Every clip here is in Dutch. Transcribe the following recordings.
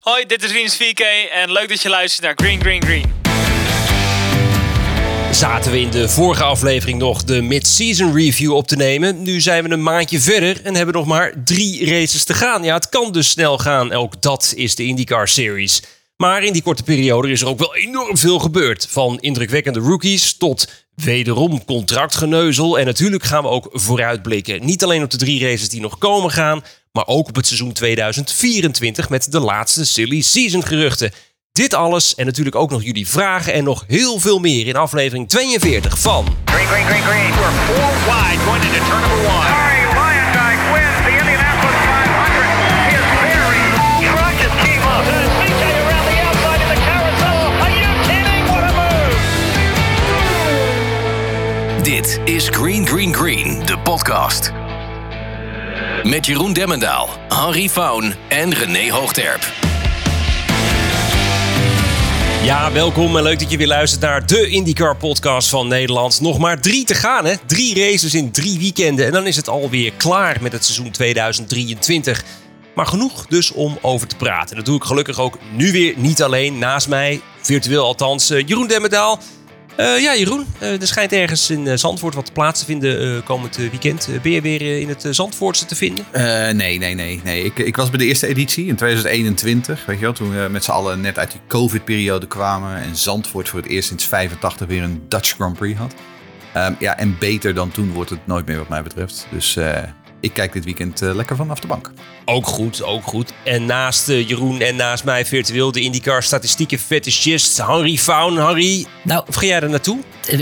Hoi, dit is Rinus VK en leuk dat je luistert naar Green Green Green. Zaten we in de vorige aflevering nog de mid-season review op te nemen. Nu zijn we een maandje verder en hebben nog maar drie races te gaan. Ja, het kan dus snel gaan. Ook dat is de IndyCar Series. Maar in die korte periode is er ook wel enorm veel gebeurd. Van indrukwekkende rookies tot wederom contractgeneuzel. En natuurlijk gaan we ook vooruitblikken. Niet alleen op de drie races die nog komen gaan, maar ook op het seizoen 2024 met de laatste silly season geruchten. Dit alles en natuurlijk ook nog jullie vragen en nog heel veel meer in aflevering 42 van... Green, green, green, green. We're four wide going into turn number one. Dit is Green Green Green, de podcast. Met Jeroen Demmendaal, Henry Faun en René Hoogterp. Ja, welkom en leuk dat je weer luistert naar de IndyCar podcast van Nederland. Nog maar drie te gaan hè. Drie races in drie weekenden en dan is het alweer klaar met het seizoen 2023. Maar genoeg dus om over te praten. Dat doe ik gelukkig ook nu weer niet alleen. Naast mij, virtueel althans, eh, Jeroen Demmendaal. Eh, ja, Jeroen, eh, er schijnt ergens in eh, Zandvoort wat plaats te vinden komend weekend. Ben je weer in het Zandvoortse te vinden? Nee, nee, nee. nee. Ik, ik was bij de eerste editie in 2021. Weet je wel, toen we met z'n allen net uit die COVID-periode kwamen. En Zandvoort voor het eerst sinds 85 weer een Dutch Grand Prix had. Ehm, ja, en beter dan toen wordt het nooit meer wat mij betreft. Dus ik kijk dit weekend eh, lekker vanaf de bank. Ook goed, ook goed. En naast eh, Jeroen en naast mij virtueel de IndyCar statistieke fetischist Henry Faun. Harry, Nou, of ga jij er naartoe?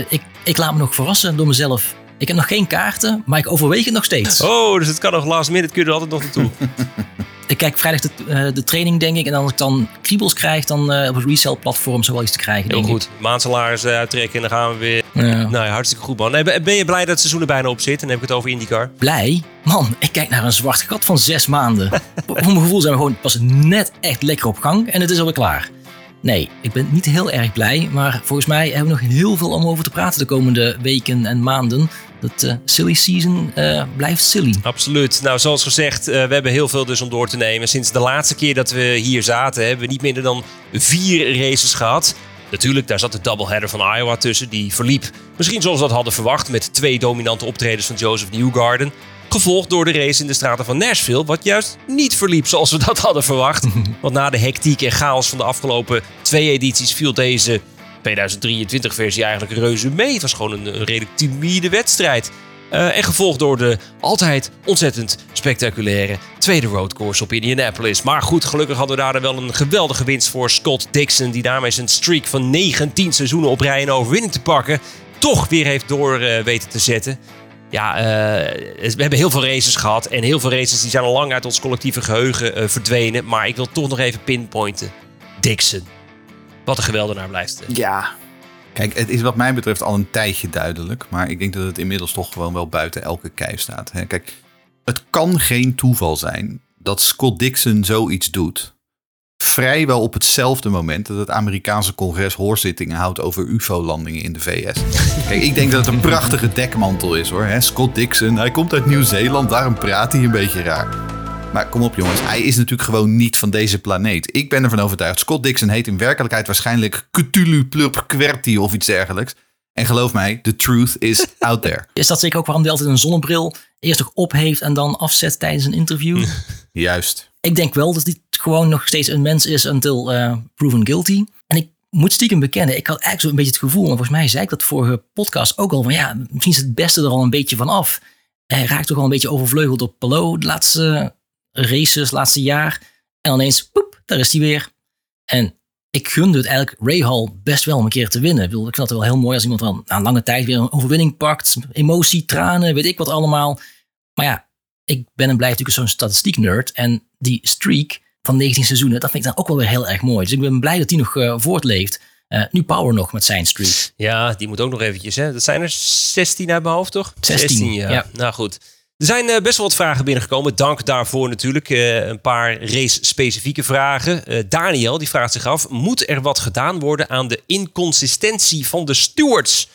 ik, ik laat me nog verrassen door mezelf. Ik heb nog geen kaarten, maar ik overweeg het nog steeds. Oh, dus het kan nog last minute, kun je er altijd nog naartoe. Ik kijk vrijdag de, eh, de training, denk ik. En als ik dan kriebels krijg, dan eh, op het resale-platform zo wel iets te krijgen, Heel denk goed. Maandsalaris eh, uittrekken en dan gaan we weer. ik. Ja. Nou ja, hartstikke goed man. Nee, ben je blij dat het seizoen er bijna op zit? En dan heb ik het over IndyCar. Blij? Man, ik kijk naar een zwart gat van zes maanden. Voor mijn gevoel zijn we gewoon pas net echt lekker op gang en het is alweer klaar. Nee, ik ben niet heel erg blij, maar volgens mij hebben we nog heel veel om over te praten de komende weken en maanden. Dat eh, silly season eh, blijft silly. Absoluut. Nou, zoals gezegd, eh, we hebben heel veel dus om door te nemen. Sinds de laatste keer dat we hier zaten, hebben we niet minder dan vier races gehad. Natuurlijk, daar zat de doubleheader van Iowa tussen. Die verliep misschien zoals we dat hadden verwacht. Met twee dominante optredens van Joseph Newgarden. Gevolgd door de race in de straten van Nashville. Wat juist niet verliep zoals we dat hadden verwacht. Want na de hectiek en chaos van de afgelopen twee edities viel deze 2023-versie eigenlijk reuze mee. Het was gewoon een, een redelijk timide wedstrijd. Eh, en gevolgd door de altijd ontzettend spectaculaire tweede roadcourse op Indianapolis. Maar goed, gelukkig hadden we daar wel een geweldige winst voor Scott Dixon. Die daarmee zijn streak van 19 seizoenen op rij en overwinning te pakken. Toch weer heeft door eh, weten te zetten. Ja, eh, we hebben heel veel races gehad. En heel veel races die zijn al lang uit ons collectieve geheugen eh, verdwenen. Maar ik wil toch nog even pinpointen. Dixon. Wat een geweldenaar blijft. Ja. Kijk, het is wat mij betreft al een tijdje duidelijk. Maar ik denk dat het inmiddels toch gewoon wel buiten elke kijf staat. Hè. Kijk, het kan geen toeval zijn dat Scott Dixon zoiets doet. Vrijwel op hetzelfde moment dat het Amerikaanse congres hoorzittingen houdt over UFO-landingen in de VS. Kijk, ik denk dat het een prachtige dekmantel is hoor. Scott Dixon, hij komt uit Nieuw-Zeeland, daarom praat hij een beetje raar. Maar kom op jongens, hij is natuurlijk gewoon niet van deze planeet. Ik ben ervan overtuigd, Scott Dixon heet in werkelijkheid waarschijnlijk Cthulhu Plurp Qwerty of iets dergelijks. En geloof mij, the truth is out there. Is dat zeker ook waarom hij altijd een zonnebril eerst nog op heeft en dan afzet tijdens een interview? Juist. ik denk wel dat gewoon nog steeds een mens is until eh, proven guilty. En ik moet stiekem bekennen, ik had eigenlijk zo'n beetje het gevoel, en volgens mij zei ik dat vorige podcast ook al, van ja, misschien is het beste er al een beetje van af. Hij raakt toch al een beetje overvleugeld op Palou de laatste races, laatste jaar. En dan eens, poep, daar is hij weer. En ik gunde het eigenlijk Ray Hall best wel om een keer te winnen. Ik, bedoel, ik vind het wel heel mooi als iemand dan na een lange tijd weer een overwinning pakt. Emotie, tranen, weet ik wat allemaal. Maar ja, ik ben en blijf natuurlijk zo'n statistiek nerd. En die streak van 19 seizoenen, dat vind ik dan ook wel weer heel erg mooi. Dus ik ben blij dat die nog eh, voortleeft. Eh, nu Power nog met zijn streak. Ja, die moet ook nog eventjes. Hè? Dat zijn er 16 uit mijn hoofd, toch? 16, ja. ja. Nou goed. Er zijn eh, best wel wat vragen binnengekomen. Dank daarvoor natuurlijk. Een paar race-specifieke vragen. Daniel die vraagt zich af: moet er wat gedaan worden aan de inconsistentie van de stewards?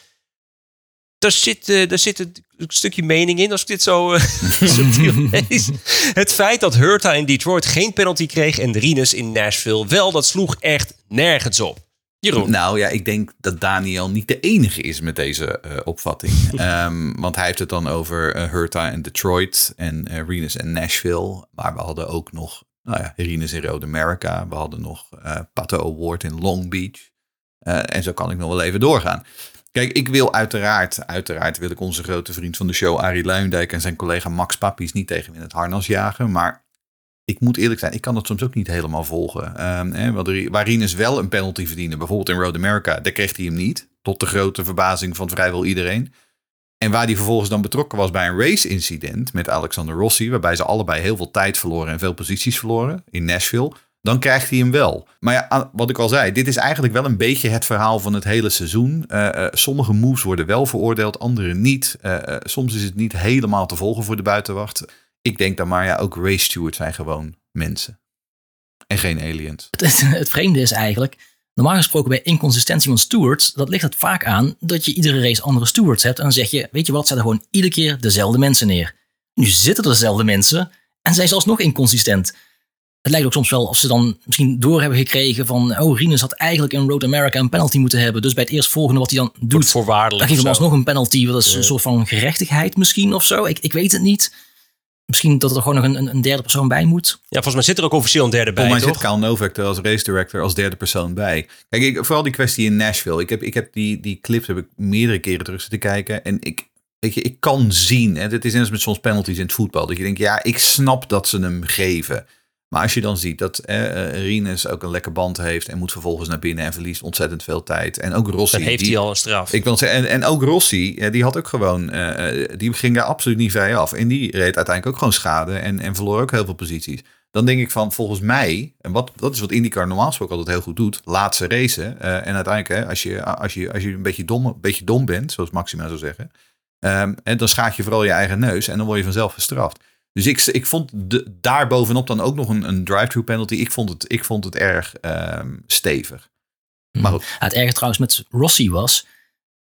Daar zit, eh, daar zit een stukje mening in als ik dit zo eh, subtiel lees. Het feit dat Hurta in Detroit geen penalty kreeg en Rinus in Nashville wel, dat sloeg echt nergens op. Jeroen. Nou ja, ik denk dat Daniel niet de enige is met deze eh, opvatting. Ehm, want hij heeft het dan over uh, Hurta en Detroit en uh, Renus en Nashville. Maar we hadden ook nog nou ja, Renus in Road America. We hadden nog Pato Award in Long Beach. en zo kan ik nog wel even doorgaan. Kijk, ik wil uiteraard, uiteraard wil ik onze grote vriend van de show, Arie Luindijk en zijn collega Max Pappies niet tegen in het harnas jagen. Maar ik moet eerlijk zijn, ik kan dat soms ook niet helemaal volgen. Um, hè, waar wel een penalty verdiende, bijvoorbeeld in Road America, daar kreeg hij hem niet. Tot de grote verbazing van vrijwel iedereen. En waar hij vervolgens dan betrokken was bij een race-incident met Alexander Rossi, waarbij ze allebei heel veel tijd verloren en veel posities verloren in Nashville, dan krijgt hij hem wel. Maar ja, wat ik al zei, dit is eigenlijk wel een beetje het verhaal van het hele seizoen. Uh, uh, sommige moves worden wel veroordeeld, andere niet. Uh, soms is het niet helemaal te volgen voor de buitenwacht ik denk dan maar, ja, ook race stewards zijn gewoon mensen. En geen aliens. Het, het, vreemde is eigenlijk, normaal gesproken bij inconsistentie van stewards, dat ligt het vaak aan dat je iedere race andere stewards hebt. En dan zeg je, weet je wat, zetten gewoon iedere keer dezelfde mensen neer. Nu zitten er dezelfde mensen en zijn ze alsnog inconsistent. Het lijkt ook soms wel of ze dan misschien door hebben gekregen van, oh, Rinus had eigenlijk in Road America een penalty moeten hebben. Dus bij het eerstvolgende wat hij dan doet, voorwaardelijk dan geeft hem alsnog een penalty. Dat is ja. een soort van gerechtigheid misschien of zo. Ik, ik weet het niet. Misschien dat er gewoon nog een, een, derde persoon bij moet. Ja, volgens mij zit er ook officieel een derde bij. Volgens mij toch? zit Kyle Novak er als race director als derde persoon bij. Kijk, ik, vooral die kwestie in Nashville. Ik heb, ik heb die, die clips heb ik meerdere keren terug zitten kijken. En ik, weet je, ik kan zien. En het is net als met soms penalties in het voetbal. Dat je denkt, ja, ik snap dat ze hem geven. Maar als je dan ziet dat eh, Rines ook een lekker band heeft en moet vervolgens naar binnen en verliest ontzettend veel tijd. En ook Rossi. Dan heeft die, hij al een straf. Ik wil zeggen, en, en ook Rossi, die had ook gewoon, uh, die ging daar absoluut niet vrij af. En die reed uiteindelijk ook gewoon schade en, en verloor ook heel veel posities. Dan denk ik van, volgens mij, en wat, dat is wat IndyCar normaal gesproken altijd heel goed doet, laat ze racen. Uh, en uiteindelijk, hè, als, je, als, je, als je een beetje dom, een beetje dom bent, zoals Maxima zou zeggen, um, en dan schaat je vooral je eigen neus en dan word je vanzelf gestraft. Dus ik, ik vond de, daar bovenop dan ook nog een, een drive-through penalty. Ik vond het, ik vond het erg um, stevig. Maar goed. Ja, het erge trouwens met Rossi was,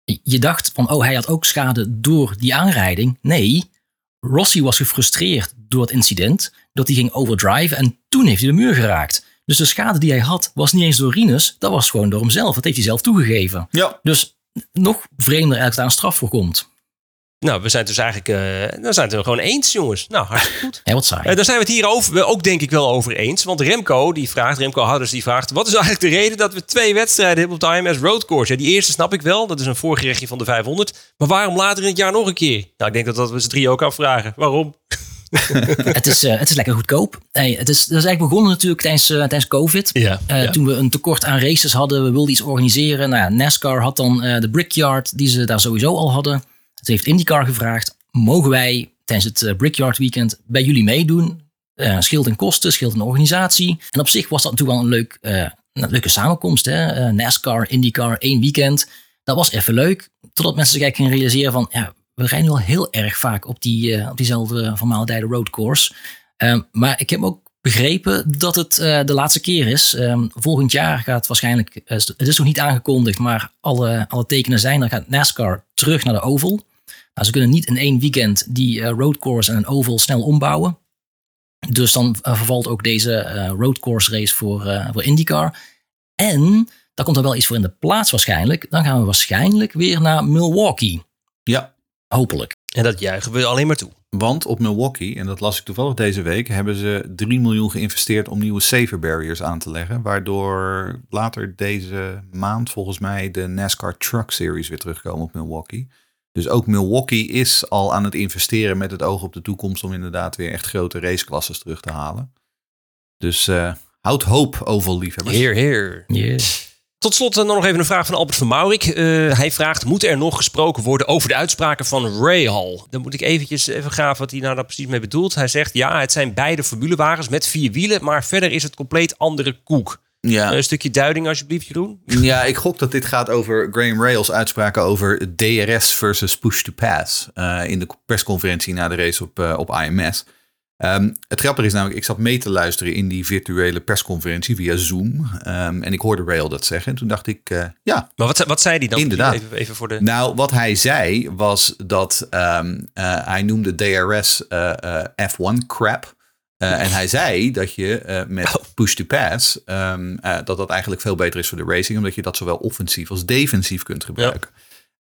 je dacht van, oh, hij had ook schade door die aanrijding. Nee, Rossi was gefrustreerd door het incident, dat hij ging overdriven en toen heeft hij de muur geraakt. Dus de schade die hij had, was niet eens door Rinus, dat was gewoon door hemzelf. Dat heeft hij zelf toegegeven. Ja. Dus nog vreemder eigenlijk daar een straf voor komt. Nou, we zijn het dus eigenlijk uh, dan zijn er gewoon eens, jongens. Nou, hartstikke goed. Ja, wat saai. Uh, daar zijn we het hier over, ook denk ik wel over eens. Want Remco, die vraagt, Remco Hadders, die vraagt... wat is eigenlijk de reden dat we twee wedstrijden hebben op de IMS Road Course? Ja, die eerste snap ik wel, dat is een voorgerechtje van de 500. Maar waarom later in het jaar nog een keer? Nou, ik denk dat dat we z'n drie ook afvragen. Waarom? het, is, uh, het is lekker goedkoop. Hey, het is, dat is eigenlijk begonnen natuurlijk tijdens, uh, tijdens COVID. Ja, ja. Toen we een tekort aan races hadden, we wilden iets organiseren. Nou, NASCAR had dan de Brickyard, die ze daar sowieso al hadden. Het heeft IndyCar gevraagd, mogen wij tijdens het uh, Brickyard Weekend bij jullie meedoen? Uh, scheelt in kosten, scheelt in organisatie. En op zich was dat natuurlijk wel een, leuk, uh, een leuke samenkomst. Hè? NASCAR, IndyCar, één weekend. Dat was even leuk. Totdat mensen zich eigenlijk gingen realiseren van... Ja, we rijden wel heel erg vaak op, die, op diezelfde formaaltijde roadcourse. maar ik heb ook begrepen dat het de laatste keer is. Um, volgend jaar gaat waarschijnlijk... het is nog niet aangekondigd, maar alle, alle tekenen zijn... dan gaat NASCAR terug naar de Oval... Nou, ze kunnen niet in één weekend die uh, roadcourse en een oval snel ombouwen. Dus dan uh, vervalt ook deze uh, roadcourse race voor, voor IndyCar. En daar komt er wel iets voor in de plaats waarschijnlijk. Dan gaan we waarschijnlijk weer naar Milwaukee. Ja. Hopelijk. En dat juichen we alleen maar toe. Want op Milwaukee, en dat las ik toevallig deze week, hebben ze 3 miljoen geïnvesteerd om nieuwe safer barriers aan te leggen. Waardoor later deze maand volgens mij de NASCAR Truck Series weer terugkomen op Milwaukee. Dus ook Milwaukee is al aan het investeren met het oog op de toekomst om inderdaad weer echt grote raceklasses terug te halen. Dus uh, houd hoop, oval liefhebbers. Heer, heer. Yes. Tot slot dan nog even een vraag van Albert van Maurik. Uh, hij vraagt, moet er nog gesproken worden over de uitspraken van Ray Hall? Dan moet ik eventjes even graven wat hij nou daar precies mee bedoelt. Hij zegt, ja, het zijn beide formulewagens met vier wielen, maar verder is het compleet andere koek. Ja. Een stukje duiding alsjeblieft, Jeroen. Ja, ik gok dat dit gaat over Graham Rails uitspraken over DRS versus push to pass. Uh, in de persconferentie na de race op, uh, op IMS. Ehm, het grappige is namelijk, ik zat mee te luisteren in die virtuele persconferentie via Zoom. Ehm, en ik hoorde Rail dat zeggen. En toen dacht ik, eh, ja, Maar wat, wat zei hij dan? Inderdaad. Even, even voor de... Nou, wat hij zei was dat ehm, eh, hij noemde DRS eh, eh, F1 crap. Eh, en hij zei dat je eh, met push-to-pass, ehm, eh, dat dat eigenlijk veel beter is voor de racing, omdat je dat zowel offensief als defensief kunt gebruiken.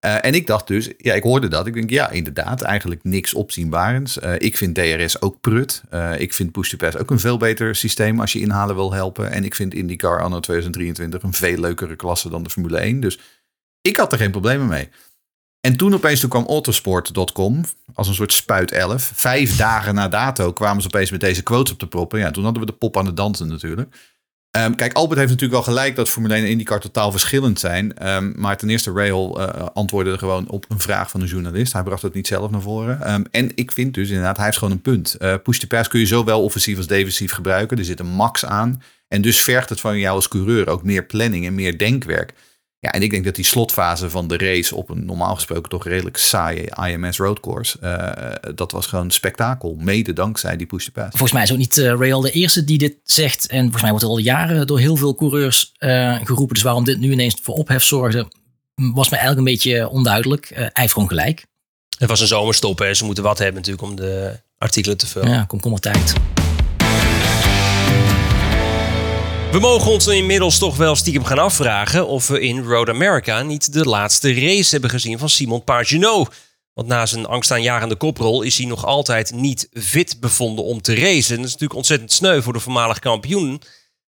En ik dacht dus, ja, ik hoorde dat. Ik denk, ja, inderdaad, eigenlijk niks opzienbarends. Ik vind DRS ook prut. Ik vind push-to-pass ook een veel beter systeem als je inhalen wil helpen. En ik vind IndyCar anno 2023 een veel leukere klasse dan de Formule 1. Dus ik had er geen problemen mee. En toen opeens toen kwam autosport.com als een soort spuit 11. Vijf dagen na dato kwamen ze opeens met deze quotes op de proppen. Ja, toen hadden we de pop aan het dansen natuurlijk. Ehm, kijk, Albert heeft natuurlijk wel gelijk dat Formule 1 en IndyCar totaal verschillend zijn. Ehm, maar ten eerste, Rail eh, antwoordde gewoon op een vraag van een journalist. Hij bracht het niet zelf naar voren. Ehm, en ik vind dus inderdaad, hij heeft gewoon een punt. Eh, push to pass kun je zowel offensief als defensief gebruiken. Er zit een max aan. En dus vergt het van jou als coureur ook meer planning en meer denkwerk. Ja, en ik denk dat die slotfase van de race op een normaal gesproken toch redelijk saaie IMS roadcourse. eh, dat was gewoon spektakel. Mede dankzij die push to pass. Volgens mij is ook niet eh Rail de eerste die dit zegt. En volgens mij wordt het al jaren door heel veel coureurs eh, geroepen. Dus waarom dit nu ineens voor ophef zorgde, was me eigenlijk een beetje onduidelijk. Eh, hij heeft gewoon gelijk. Het was een zomerstop en ze moeten wat hebben natuurlijk om de artikelen te vullen. Ja, kom, kom maar tijd. We mogen ons inmiddels toch wel stiekem gaan afvragen of we in Road America niet de laatste race hebben gezien van Simon Pagenaud. Want na zijn angstaanjagende koprol is hij nog altijd niet fit bevonden om te racen. Dat is natuurlijk ontzettend sneu voor de voormalig kampioen.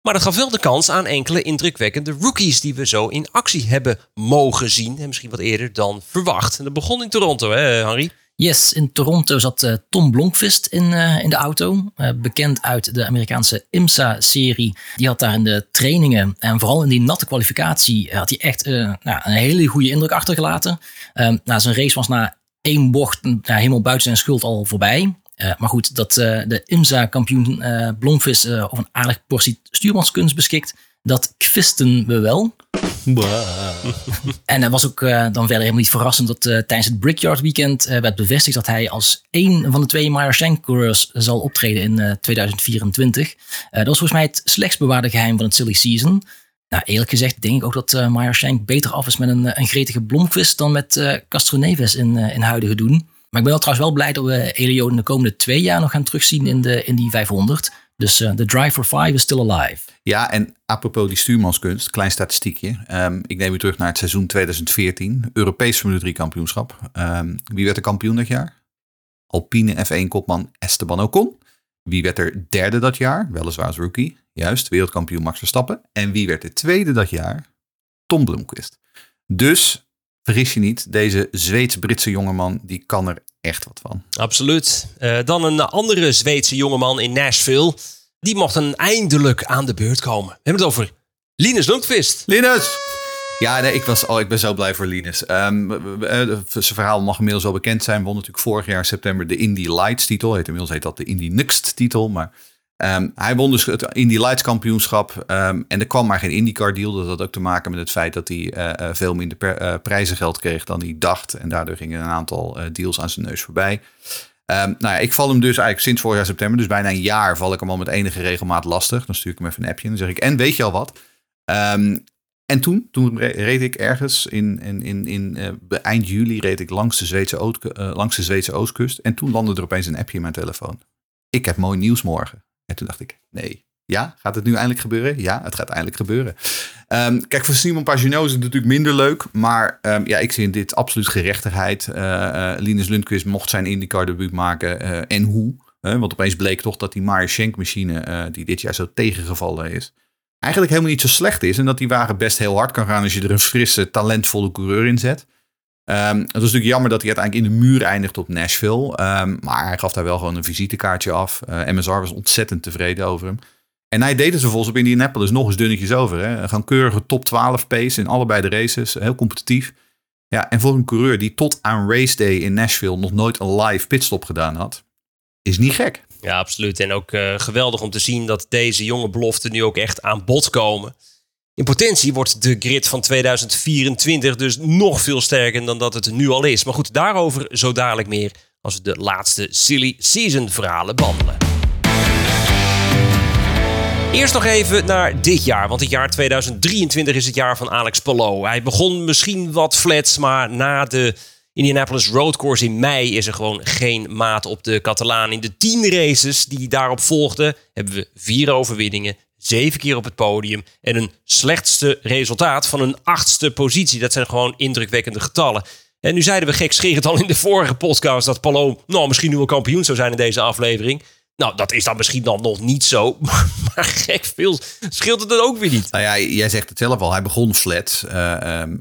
Maar dat gaf wel de kans aan enkele indrukwekkende rookies die we zo in actie hebben mogen zien. En misschien wat eerder dan verwacht. En dat begon in Toronto, hè Henry? Yes, in Toronto zat eh, Tom Blomqvist in, eh, in de auto. Eh, bekend uit de Amerikaanse IMSA-serie. Die had daar in de trainingen en vooral in die natte kwalificatie... had hij echt nou, een hele goede indruk achtergelaten. Ehm, nou, zijn race was na één bocht nou, helemaal buiten zijn schuld al voorbij. Maar goed, dat de IMSA-kampioen eh Blomqvist over een aardig portie stuurmanskunst beschikt... dat kwisten we wel. En het was ook eh, dan verder helemaal niet verrassend dat eh, tijdens het Brickyard Weekend eh, werd bevestigd dat hij als één van de twee Meyer Shank coureurs zal optreden in eh, 2024. Eh, dat was volgens mij het slechtst bewaarde geheim van het silly season. Nou, eerlijk gezegd denk ik ook dat uh, Meyer Shank beter af is met een, een gretige Blomqvist dan met Castro Neves in, in huidige doen. Maar ik ben wel trouwens wel blij dat we Elio in de komende twee jaar nog gaan terugzien in, de, in die 500. Dus eh, de Drive for Five is still alive. Ja, en apropos die stuurmanskunst, klein statistiekje. Ehm, ik neem u terug naar het seizoen 2014, Europees Formule 3 kampioenschap. Ehm, wie werd de kampioen dat jaar? Alpine F1-kopman Esteban Ocon. Wie werd er derde dat jaar? Weliswaar als rookie. Juist, wereldkampioen Max Verstappen. En wie werd de tweede dat jaar? Tom Blomqvist. Dus, vergis je niet, deze Zweeds-Britse jongeman, die kan er echt wat van. Absoluut. Eh, dan een andere Zweedse jongeman in Nashville. Die mocht dan eindelijk aan de beurt komen. We hebben het over Linus Lundqvist. Linus! Ja, nee, ik, was, oh, ik ben zo blij voor Linus. Ehm, eh, zijn verhaal mag inmiddels wel bekend zijn. Won natuurlijk vorig jaar in september de Indy Lights titel. Heet, inmiddels heet dat de Indy Next titel. Maar ehm, hij won dus het Indy Lights kampioenschap. ehm, en er kwam maar geen IndyCar deal. Dat had ook te maken met het feit dat hij eh, eh, veel minder per, eh, prijzengeld kreeg dan hij dacht. En daardoor gingen een aantal deals aan zijn neus voorbij. Ehm, nou ja, ik val hem dus eigenlijk sinds vorig jaar september, dus bijna een jaar, val ik hem al met enige regelmaat lastig. Dan stuur ik hem even een appje en dan zeg ik, en weet je al wat? En toen, toen re- reed ik ergens in, in, in, in eind juli reed ik langs de, Zweedse langs de Zweedse oostkust. En toen landde er opeens een appje in mijn telefoon. Ik heb mooi nieuws morgen. En toen dacht ik, nee. Ja, gaat het nu eindelijk gebeuren? Ja, het gaat eindelijk gebeuren. Ehm, kijk, voor Simon Pagenaud is het natuurlijk minder leuk. Maar ehm, ja, ik zie in dit absoluut gerechtigheid. Eh, eh, Linus Lundqvist mocht zijn IndyCar debuut maken. eh, en hoe? Want opeens bleek toch dat die Meyer Shank machine, die dit jaar zo tegengevallen is, eigenlijk helemaal niet zo slecht is. En dat die wagen best heel hard kan gaan als je er een frisse, talentvolle coureur in zet. Ehm, het was natuurlijk jammer dat hij uiteindelijk in de muur eindigt op Nashville. Ehm, maar hij gaf daar wel gewoon een visitekaartje af. Eh, MSR was ontzettend tevreden over hem. En hij deed het vervolgens op Indianapolis nog eens dunnetjes over. Hè. Gewoon keurige top 12 pace in allebei de races. Heel competitief. Ja, en voor een coureur die tot aan race day in Nashville nog nooit een live pitstop gedaan had, is niet gek. Ja, absoluut. En ook eh, geweldig om te zien dat deze jonge beloften nu ook echt aan bod komen. In potentie wordt de grid van 2024 dus nog veel sterker dan dat het nu al is. Maar goed, daarover zo dadelijk meer als we de laatste silly season verhalen behandelen. Eerst nog even naar dit jaar, want het jaar 2023 is het jaar van Alex Palou. Hij begon misschien wat flats, maar na de Indianapolis Road Course in mei is er gewoon geen maat op de Catalaan. In de tien races die daarop volgden hebben we vier overwinningen, zeven keer op het podium en een slechtste resultaat van een achtste positie. Dat zijn gewoon indrukwekkende getallen. En nu zeiden we gekscherend al in de vorige podcast dat Palou nou, misschien nu wel kampioen zou zijn in deze aflevering. Nou, dat is dan misschien dan nog niet zo. Maar gek veel scheelt het ook weer niet. Nou ja, jij zegt het zelf al. Hij begon flat eh, ehm,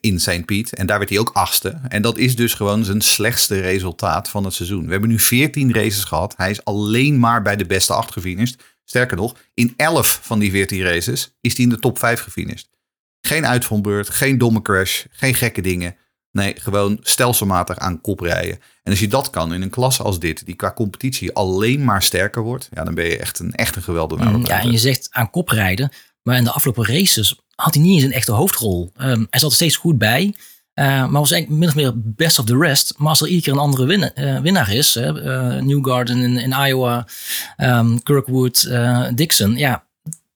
in St. Piet. En daar werd hij ook achtste. En dat is dus gewoon zijn slechtste resultaat van het seizoen. We hebben nu 14 races gehad. Hij is alleen maar bij de beste acht gefinished. Sterker nog, in 11 van die 14 races is hij in de top 5 gefinished. Geen uitvondbeurt, geen domme crash, geen gekke dingen. Nee, gewoon stelselmatig aan kop rijden. En als je dat kan in een klasse als dit, die qua competitie alleen maar sterker wordt, ja, dan ben je echt een, echt een geweldenaar. Mm, ja, en je zegt aan kop rijden, maar in de afgelopen races had hij niet eens een echte hoofdrol. Ehm, hij zat er steeds goed bij, maar was eigenlijk min of meer best of the rest. Maar als er iedere keer een andere eh, winnaar is, uh, Newgarden in, in Iowa, ehm, Kirkwood, eh, Dixon, ja,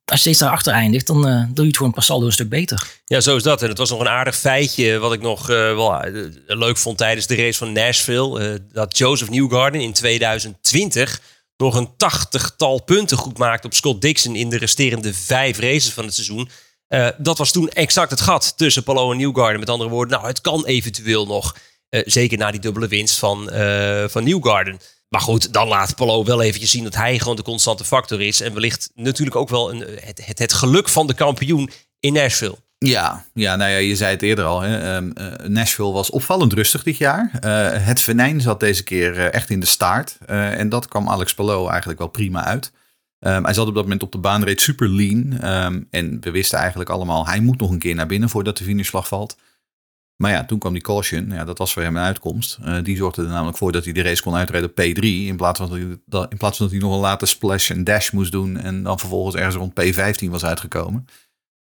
als je steeds daarachter eindigt, dan eh, doe je het gewoon per saldo een stuk beter. Ja, zo is dat. En het was nog een aardig feitje wat ik nog eh, wel eh, leuk vond tijdens de race van Nashville. eh, dat Joseph Newgarden in 2020 nog een tachtigtal punten goed maakte op Scott Dixon in de resterende vijf races van het seizoen. Eh, dat was toen exact het gat tussen Palou en Newgarden. Met andere woorden, nou, het kan eventueel nog. eh, zeker na die dubbele winst van, eh, van Newgarden. Maar goed, dan laat Palou wel eventjes zien dat hij gewoon de constante factor is. En wellicht natuurlijk ook wel een, het, het, geluk van de kampioen in Nashville. Ja, ja, nou ja, je zei het eerder al. Hè. Ehm, eh, Nashville was opvallend rustig dit jaar. Het venijn zat deze keer echt in de staart. En dat kwam Alex Palou eigenlijk wel prima uit. Ehm, hij zat op dat moment op de baan, reed super lean. Ehm, en we wisten eigenlijk allemaal, hij moet nog een keer naar binnen voordat de finishvlag valt. Maar ja, toen kwam die caution. Ja, dat was voor hem een uitkomst. Eh, die zorgde er namelijk voor dat hij de race kon uitrijden op P3. In plaats, van dat hij, dat- in plaats van dat hij nog een late splash en dash moest doen. En dan vervolgens ergens rond P15 was uitgekomen.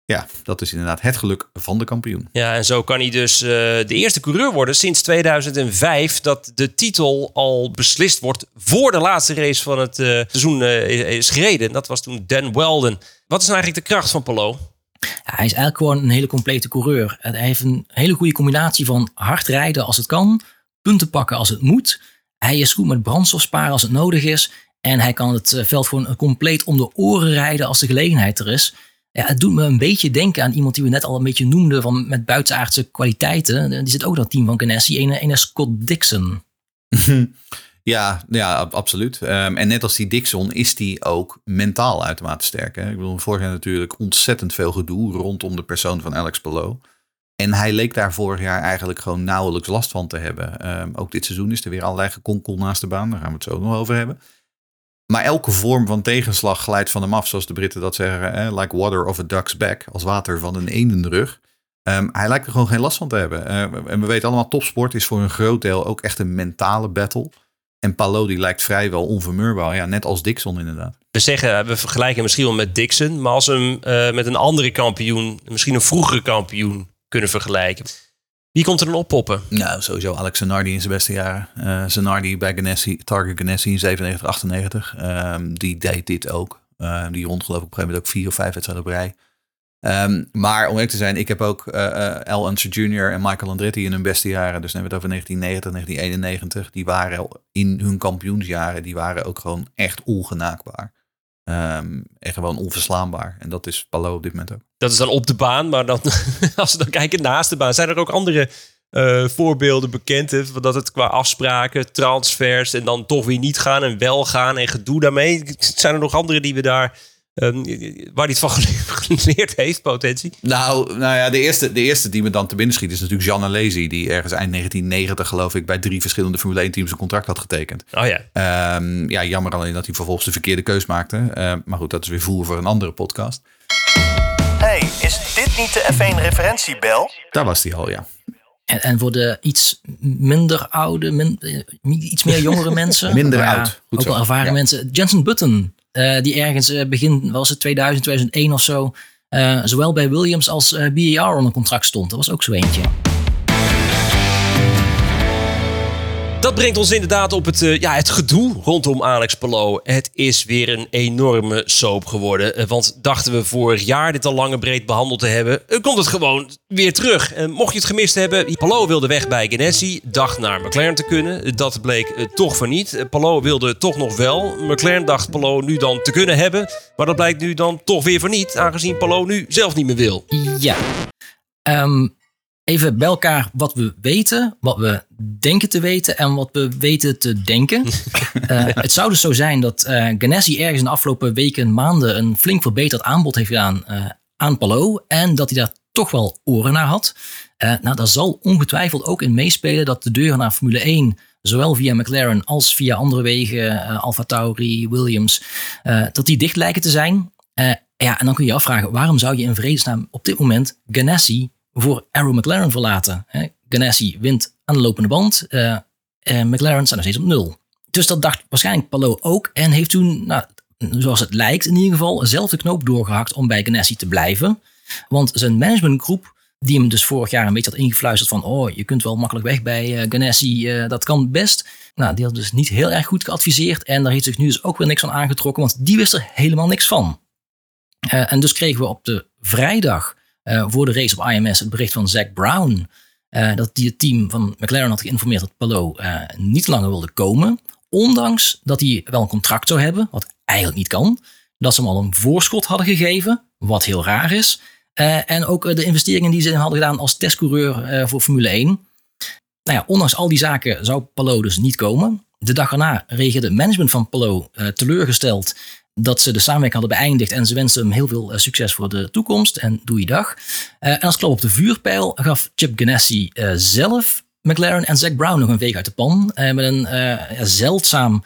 Ja, dat is inderdaad het geluk van de kampioen. Ja, en zo kan hij dus eh, de eerste coureur worden sinds 2005 dat de titel al beslist wordt voor de laatste race van het eh, seizoen eh, is gereden. Dat was toen Dan Weldon. Wat is nou eigenlijk de kracht van Palou? Ja, hij is eigenlijk gewoon een hele complete coureur. Hij heeft een hele goede combinatie van hard rijden als het kan, punten pakken als het moet. Hij is goed met brandstof sparen als het nodig is. En hij kan het veld gewoon compleet om de oren rijden als de gelegenheid er is. Ja, het doet me een beetje denken aan iemand die we net al een beetje noemden van met buitenaardse kwaliteiten. Die zit ook in dat team van Ganassi, een, een Scott Dixon. Ja, ja ab- absoluut. Ehm, en net als die Dixon is die ook mentaal uitermate sterk. Hè? Ik bedoel, vorig jaar natuurlijk ontzettend veel gedoe rondom de persoon van Alex Palou. En hij leek daar vorig jaar eigenlijk gewoon nauwelijks last van te hebben. Ehm, ook dit seizoen is er weer allerlei gekonkel naast de baan. Daar gaan we het zo nog over hebben. Maar elke vorm van tegenslag glijdt van hem af, zoals de Britten dat zeggen. Like water of a duck's back, als water van een eendenrug. Ehm hij lijkt er gewoon geen last van te hebben. Eh, en we weten allemaal, topsport is voor een groot deel ook echt een mentale battle. En Palou die lijkt vrijwel onvermurbaar. Ja, net als Dixon inderdaad. We zeggen, we vergelijken hem misschien wel met Dixon, maar als we hem eh, met een andere kampioen, misschien een vroegere kampioen, kunnen vergelijken. Wie komt er dan oppoppen? Nou, sowieso Alex Zanardi in zijn beste jaren. Zanardi bij Ganassi, Target Ganassi in 97, 98. Ehm, die deed dit ook. Ehm, die rond geloof ik op een gegeven moment ook vier of vijf wedstrijden op rij. Ehm, maar om eerlijk te zijn, ik heb ook eh, Al Unser Jr. en Michael Andretti in hun beste jaren. Dus dan hebben we het over 1990, 1991. Die waren in hun kampioensjaren, die waren ook gewoon echt ongenaakbaar. Ehm, en gewoon onverslaanbaar. En dat is Palou op dit moment ook. Dat is dan op de baan, maar als we dan kijken naast de baan, zijn er ook andere eh, voorbeelden bekend. Hè, dat het qua afspraken, transfers en dan toch weer niet gaan en wel gaan en gedoe daarmee. Zijn er nog andere die we daar, eh, waar hij het van geleerd heeft, potentie? Nou, nou ja, de eerste, de eerste die me dan te binnen schiet is natuurlijk Jean Alesi. Die ergens eind 1990 geloof ik bij drie verschillende Formule 1 teams een contract had getekend. Oh ja. Ehm, ja, jammer alleen dat hij vervolgens de verkeerde keus maakte. Ehm, maar goed, dat is weer voer voor een andere podcast. Hey, is dit niet de F1 referentiebel? Daar was hij al, ja. En, en voor de iets minder oude, min- eh, iets meer jongere mensen. Minder oud, goed ook zo. wel ervaren Ja. mensen. Jensen Button, eh, die ergens eh, begin, was het 2000, 2001 of zo, eh, zowel bij Williams als BAR onder contract stond. Dat was ook zo eentje. Dat brengt ons inderdaad op het, eh, ja, het gedoe rondom Alex Palou. Het is weer een enorme soap geworden. Eh, want dachten we vorig jaar dit al lang en breed behandeld te hebben, eh, komt het gewoon weer terug. Mocht je het gemist hebben, Palou wilde weg bij Ganassi, dacht naar McLaren te kunnen. Dat bleek toch van niet. Palou wilde toch nog wel. McLaren dacht Palou nu dan te kunnen hebben. Maar dat blijkt nu dan toch weer van niet, aangezien Palou nu zelf niet meer wil. Ja. Ehm, even bij elkaar wat we weten, wat we denken te weten en wat we weten te denken. Eh, Het zou dus zo zijn dat eh Ganassi ergens in de afgelopen weken en maanden een flink verbeterd aanbod heeft gedaan eh, aan Palou. En dat hij daar toch wel oren naar had. Nou, daar zal ongetwijfeld ook in meespelen dat de deuren naar Formule 1, zowel via McLaren als via andere wegen, eh Alfa Tauri, Williams, dat die dicht lijken te zijn. Ja, en dan kun je je afvragen, waarom zou je in vredesnaam op dit moment Ganassi voor Arrow McLaren verlaten? Ganassi wint aan de lopende band, eh, en McLaren staan nog steeds op nul. Dus dat dacht waarschijnlijk Palou ook en heeft toen, nou, zoals het lijkt in ieder geval, zelf de knoop doorgehakt om bij Ganassi te blijven. Want zijn managementgroep, die hem dus vorig jaar een beetje had ingefluisterd van, oh, je kunt wel makkelijk weg bij eh, Ganassi, eh, dat kan best. Nou, die had dus niet heel erg goed geadviseerd en daar heeft zich nu dus ook weer niks van aangetrokken, want die wist er helemaal niks van. En dus kregen we op de vrijdag eh, voor de race op IMS het bericht van Zack Brown. eh, dat die het team van McLaren had geïnformeerd dat Palou eh, niet langer wilde komen. Ondanks dat hij wel een contract zou hebben, wat eigenlijk niet kan. Dat ze hem al een voorschot hadden gegeven, wat heel raar is. En ook de investeringen die ze hadden gedaan als testcoureur voor Formule 1. Nou ja, ondanks al die zaken zou Palou dus niet komen. De dag erna reageerde management van Palou teleurgesteld dat ze de samenwerking hadden beëindigd en ze wensen hem heel veel eh, succes voor de toekomst en doei dag. Eh, en als klap op de vuurpijl gaf Chip Ganassi eh, zelf McLaren en Zack Brown nog een veeg uit de pan met een zeldzaam,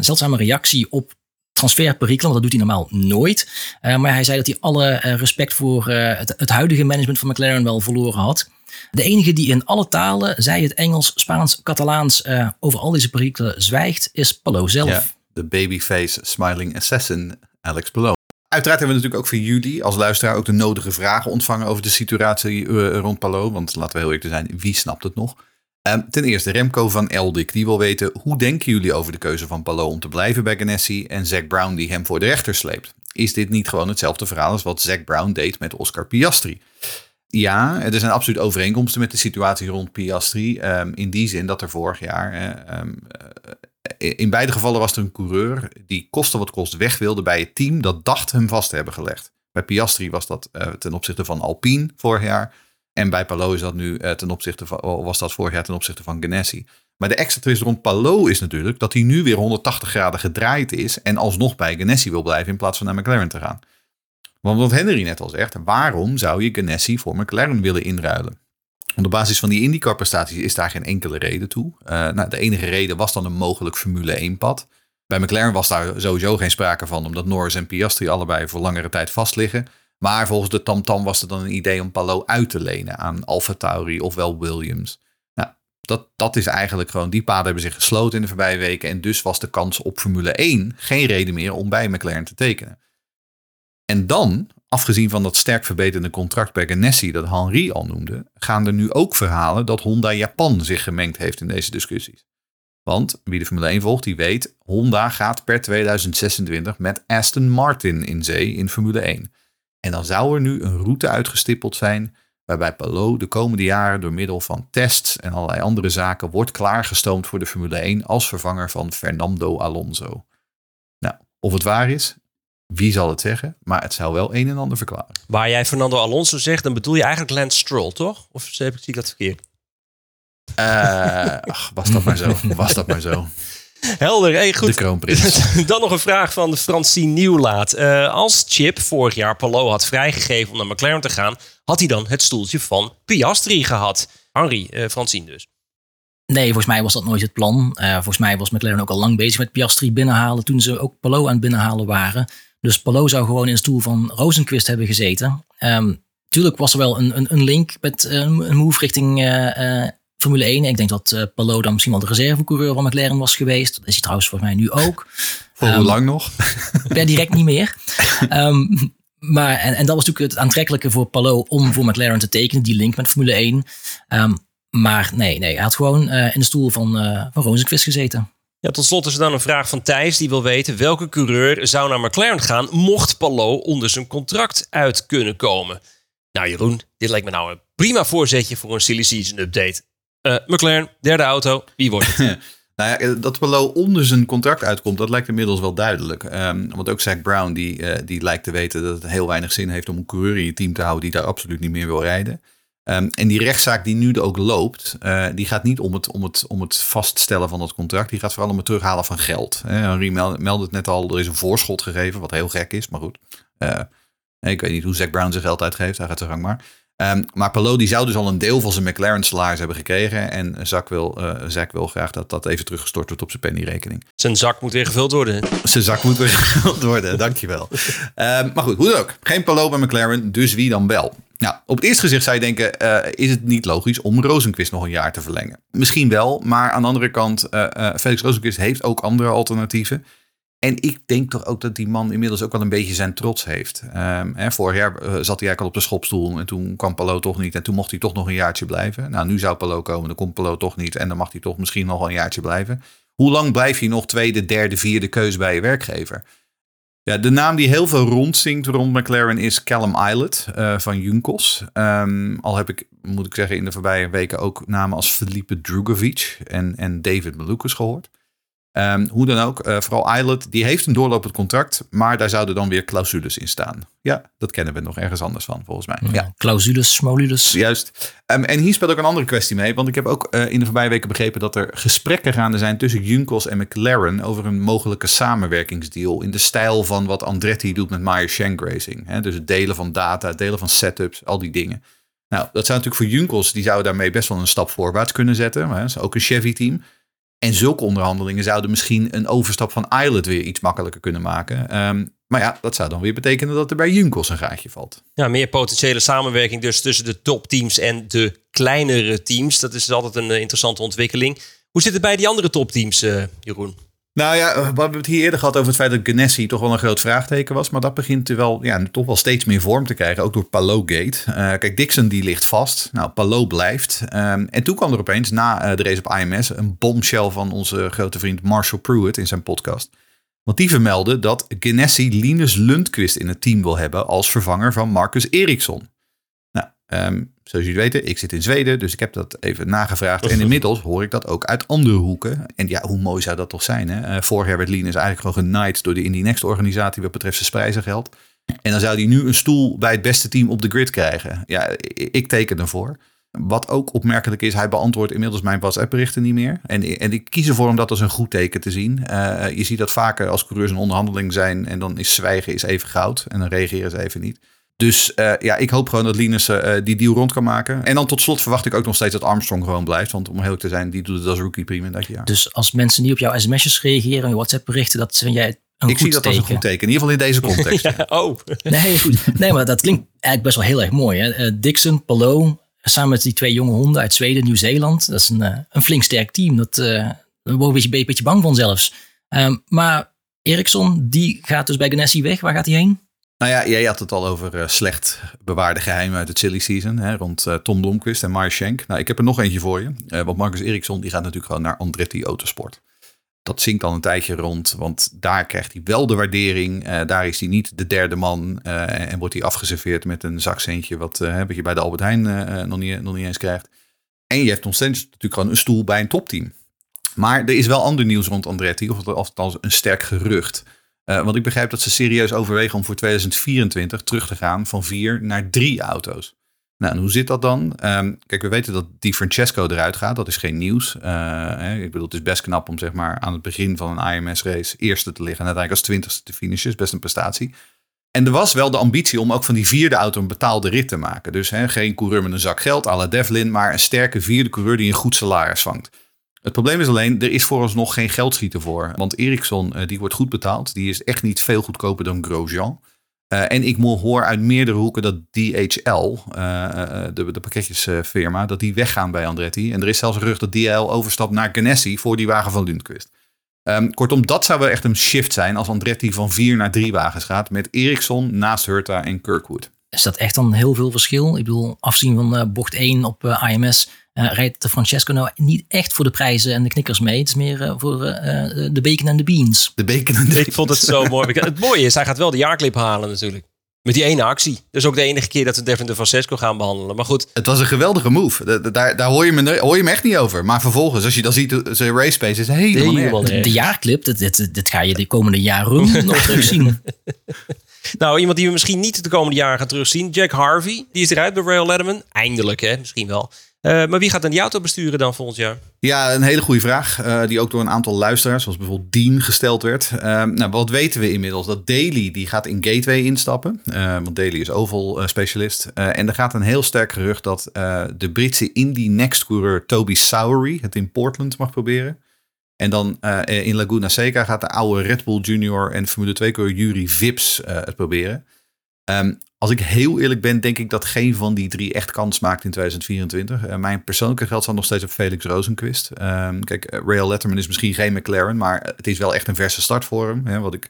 zeldzame reactie op transferperikelen, want dat doet hij normaal nooit. Maar hij zei dat hij alle respect voor het, huidige management van McLaren wel verloren had. De enige die in alle talen, zij het Engels, Spaans, Catalaans, over al deze perikelen zwijgt, is Palou zelf. De babyface smiling assassin Alex Palou. Uiteraard hebben we natuurlijk ook voor jullie als luisteraar ook de nodige vragen ontvangen over de situatie eh, rond Palou. Want laten we heel eerlijk zijn, wie snapt het nog? Ehm, ten eerste Remco van Eldik, die wil weten hoe denken jullie over de keuze van Palou om te blijven bij Ganassi en Zack Brown die hem voor de rechter sleept? Is dit niet gewoon hetzelfde verhaal als wat Zack Brown deed met Oscar Piastri? Ja, er zijn absoluut overeenkomsten met de situatie rond Piastri. ehm, in die zin dat er vorig jaar. ehm, eh, in beide gevallen was er een coureur die koste wat kost weg wilde bij het team dat dacht hem vast te hebben gelegd. Bij Piastri was dat eh, ten opzichte van Alpine vorig jaar. En bij Palou is dat nu eh, ten opzichte van, was dat vorig jaar ten opzichte van Ganassi. Maar de extra twist rond Palou is natuurlijk dat hij nu weer 180 graden gedraaid is. En alsnog bij Ganassi wil blijven in plaats van naar McLaren te gaan. Want wat Henry net al zegt, waarom zou je Ganassi voor McLaren willen inruilen? Op basis van die IndyCar prestaties is daar geen enkele reden toe. Eh, nou, de enige reden was dan een mogelijk Formule 1 pad. Bij McLaren was daar sowieso geen sprake van, omdat Norris en Piastri allebei voor langere tijd vast liggen. Maar volgens de TamTam was er dan een idee om Palou uit te lenen aan Alfa Tauri of wel Williams. Nou, dat, dat is eigenlijk gewoon, die paden hebben zich gesloten in de voorbije weken. En dus was de kans op Formule 1 geen reden meer om bij McLaren te tekenen. En dan, afgezien van dat sterk verbeterde contract bij Ganassi dat Henri al noemde, gaan er nu ook verhalen dat Honda Japan zich gemengd heeft in deze discussies. Want wie de Formule 1 volgt, die weet, Honda gaat per 2026 met Aston Martin in zee in Formule 1. En dan zou er nu een route uitgestippeld zijn waarbij Palou de komende jaren door middel van tests en allerlei andere zaken wordt klaargestoomd voor de Formule 1 als vervanger van Fernando Alonso. Nou, of het waar is, wie zal het zeggen? Maar het zou wel een en ander verklaren. Waar jij Fernando Alonso zegt, dan bedoel je eigenlijk Lance Stroll, toch? Of zie ik dat verkeerd? Eh, ach, was dat maar zo. Was dat maar zo. Helder, hey, De goed. kroonprins. Dan nog een vraag van Francine Nieuwlaat. Eh, als Chip vorig jaar Palou had vrijgegeven om naar McLaren te gaan, had hij dan het stoeltje van Piastri gehad? Henri, eh Francine dus. Nee, volgens mij was dat nooit het plan. Eh, volgens mij was McLaren ook al lang bezig met Piastri binnenhalen toen ze ook Palou aan het binnenhalen waren. Dus Palou zou gewoon in de stoel van Rosenquist hebben gezeten. Ehm tuurlijk was er wel een, een, een link met eh, een move richting eh, eh, Formule 1. Ik denk dat eh Palou dan misschien wel de reservecoureur van McLaren was geweest. Dat is hij trouwens volgens mij nu ook. Voor hoe Ehm, lang nog? per direct niet meer. Ehm, maar, en, en dat was natuurlijk het aantrekkelijke voor Palou om voor McLaren te tekenen, die link met Formule 1. Ehm, maar nee, nee, hij had gewoon in de stoel van, eh van Rosenquist gezeten. Ja, tot slot is er dan een vraag van Thijs. Die wil weten welke coureur zou naar McLaren gaan... mocht Palou onder zijn contract uit kunnen komen. Nou Jeroen, dit lijkt me nou een prima voorzetje voor een silly season update. Eh, McLaren, derde auto, wie wordt het? Nou ja, dat Palou onder zijn contract uitkomt, dat lijkt inmiddels wel duidelijk. Ehm, want ook Zack Brown, die, eh, die lijkt te weten dat het heel weinig zin heeft om een coureur in je team te houden die daar absoluut niet meer wil rijden. Ehm, en die rechtszaak die nu ook loopt, eh, die gaat niet om het, om, het, om het vaststellen van dat contract. Die gaat vooral om het terughalen van geld. Hè, meld- meldde het net al, er is een voorschot gegeven, wat heel gek is, maar goed. Eh, ik weet niet hoe Zack Brown zijn geld uitgeeft, hij gaat zijn gang maar. Ehm, maar Palou die zou dus al een deel van zijn McLaren salaris hebben gekregen. En Zack wil, eh, wil graag dat dat even teruggestort wordt op zijn pennyrekening. zijn zak moet weer gevuld worden. Zijn zak moet weer gevuld worden, dankjewel. Ehm maar goed, hoe dan ook. Geen Palou bij McLaren, dus wie dan wel? Nou, op het eerste gezicht zou je denken, eh, is het niet logisch om Rosenquist nog een jaar te verlengen? Misschien wel, maar aan de andere kant, eh, Felix Rosenquist heeft ook andere alternatieven. En ik denk toch ook dat die man inmiddels ook wel een beetje zijn trots heeft. Ehm, hè, vorig jaar zat hij eigenlijk al op de schopstoel en toen kwam Palou toch niet. En toen mocht hij toch nog een jaartje blijven. Nou, nu zou Palou komen, dan komt Palou toch niet. En dan mag hij toch misschien nog wel een jaartje blijven. Hoe lang blijf je nog tweede, derde, vierde keus bij je werkgever? Ja, de naam die heel veel rondzinkt rond McLaren is Callum Islet eh, van Junkos. Ehm, al heb ik, moet ik zeggen, in de voorbije weken ook namen als Felipe Drugovic en, en David Malukas gehoord. Ehm, hoe dan ook, eh, vooral Islet, die heeft een doorlopend contract, maar daar zouden dan weer clausules in staan. Ja, dat kennen we nog ergens anders van, volgens mij. Ja, Clausules, smolules. Juist. Ehm, en hier speelt ook een andere kwestie mee. Want ik heb ook eh, in de voorbije weken begrepen dat er gesprekken gaande zijn tussen Junkos en McLaren over een mogelijke samenwerkingsdeal. In de stijl van wat Andretti doet met Meyer Shank Racing. Hè? Dus het delen van data, het delen van setups, al die dingen. Nou, dat zou natuurlijk voor Junkos, die zouden daarmee best wel een stap voorwaarts kunnen zetten. Maar, hè, dat is ook een Chevy-team. En zulke onderhandelingen zouden misschien een overstap van Islet weer iets makkelijker kunnen maken. Ehm, maar ja, dat zou dan weer betekenen dat er bij Junkos een gaatje valt. Ja, meer potentiële samenwerking dus tussen de topteams en de kleinere teams. Dat is altijd een eh, interessante ontwikkeling. Hoe zit het bij die andere topteams, eh, Jeroen? Nou ja, we hebben het hier eerder gehad over het feit dat Ganassi toch wel een groot vraagteken was. Maar dat begint wel, ja, toch wel steeds meer vorm te krijgen. Ook door Palou-gate. Eh, kijk, Dixon die ligt vast. Nou, Palou blijft. Ehm, en toen kwam er opeens na eh, de race op IMS een bombshell van onze grote vriend Marshall Pruitt in zijn podcast. Want die vermeldde dat Ganassi Linus Lundqvist in het team wil hebben als vervanger van Marcus Eriksson. Ehm, zoals jullie weten, ik zit in Zweden, dus ik heb dat even nagevraagd. En inmiddels hoor ik dat ook uit andere hoeken. En ja, hoe mooi zou dat toch zijn? Hè? Eh, vorig jaar werd Linus eigenlijk gewoon genaaid door de Indie Next organisatie wat betreft zijn prijzengeld. En dan zou hij nu een stoel bij het beste team op de grid krijgen. Ja, ik teken ervoor. Wat ook opmerkelijk is, hij beantwoordt inmiddels mijn WhatsApp-berichten niet meer. En, en ik kies ervoor om dat als een goed teken te zien. Eh, je ziet dat vaker als coureurs in onderhandeling zijn en dan is zwijgen is even goud. En dan reageren ze even niet. Dus eh, ja, ik hoop gewoon dat Linus eh, die deal rond kan maken. En dan tot slot verwacht ik ook nog steeds dat Armstrong gewoon blijft. Want om heel eerlijk te zijn, die doet het als rookie prima dat jaar. Dus als mensen niet op jouw sms'jes reageren en je WhatsApp berichten, dat vind jij een ik goed zie dat als een goed teken. In ieder geval in deze context. ja. Oh, Nee, goed. Nee, maar dat klinkt eigenlijk best wel heel erg mooi. Hè? Eh, Dixon, Palou, samen met die twee jonge honden uit Zweden, Nieuw-Zeeland. Dat is een, eh, een flink sterk team. Dat, eh daar word ik een beetje, bang van zelfs. Ehm, maar Eriksson, die gaat dus bij Ganassi weg. Waar gaat hij heen? Nou ja, jij had het al over eh, slecht bewaarde geheimen uit het silly season. Hè, rond eh, Tom Blomqvist en Meyer Shank. Nou, ik heb er nog eentje voor je. Eh, want Marcus Eriksson die gaat natuurlijk gewoon naar Andretti Autosport. Dat zinkt al een tijdje rond, want daar krijgt hij wel de waardering. Daar is hij niet de derde man en wordt hij afgeserveerd met een zakcentje... wat, wat je bij de Albert Heijn nog, niet, nog niet eens krijgt. En je hebt steeds natuurlijk gewoon een stoel bij een topteam. Maar er is wel ander nieuws rond Andretti, of althans een sterk gerucht... Uh, want ik begrijp dat ze serieus overwegen om voor 2024 terug te gaan van vier naar drie auto's. Nou, en hoe zit dat dan? Um, kijk, we weten dat Di Francesco eruit gaat. Dat is geen nieuws. Hè, ik bedoel, het is best knap om zeg maar aan het begin van een IMS-race eerste te liggen en uiteindelijk als twintigste te finishen. is best een prestatie. En er was wel de ambitie om ook van die vierde auto een betaalde rit te maken. Dus geen coureur met een zak geld à Devlin, maar een sterke vierde coureur die een goed salaris vangt. Het probleem is alleen, er is vooralsnog geen geldschieter voor. Want Ericsson, uh, die wordt goed betaald. Die is echt niet veel goedkoper dan Grosjean. Uh, en ik hoor uit meerdere hoeken dat DHL, uh, de, de pakketjesfirma, dat die weggaan bij Andretti. En er is zelfs een gerucht dat DHL overstapt naar Ganassi voor die wagen van Lundqvist. Um, kortom, dat zou wel echt een shift zijn als Andretti van vier naar drie wagens gaat. Met Ericsson naast Hurta en Kirkwood. Is dat echt dan heel veel verschil? Ik bedoel, afzien van bocht 1 op IMS eh, rijdt de Francesco nou niet echt voor de prijzen en de knikkers mee. Het is meer eh, voor eh, eh, de bacon en de beans. De bacon en de Ik vond het zo mooi. Het mooie is, hij gaat wel de jaarclip halen natuurlijk. Met die ene actie. Dus ook de enige keer dat we Devin de Francesco gaan behandelen. Maar goed, Het was een geweldige move. Da- da- Daar, daar hoor, je me, hoor je me echt niet over. Maar vervolgens, als je dan ziet, zijn race pace is helemaal, helemaal. De jaarclip, dit, dit, dit ga je de komende jaren nog terug zien. Nou, iemand die we misschien niet de komende jaren gaan terugzien. Jack Harvey. Die is eruit bij Rail Letterman. Eindelijk, hè? Misschien wel. Eh, maar wie gaat dan die auto besturen dan volgend jaar? Ja, een hele goede vraag. eh, die ook door een aantal luisteraars, zoals bijvoorbeeld Dean, gesteld werd. Eh, nou, wat weten we inmiddels? Dat Daly die gaat in Gateway instappen. want Daly is oval specialist. En er gaat een heel sterk gerucht dat de Britse Indy Next coureur Toby Sowery het in Portland mag proberen. En dan in Laguna Seca gaat de oude Red Bull Junior en Formule 2 coureur Yuri Vips het proberen. Ehm, als ik heel eerlijk ben, denk ik dat geen van die drie echt kans maakt in 2024. Eh, mijn persoonlijke geld staat nog steeds op Felix Rozenquist. Ehm, kijk, eh, Rail Letterman is misschien geen McLaren, maar het is wel echt een verse start voor hem. Hè? Wat, ik,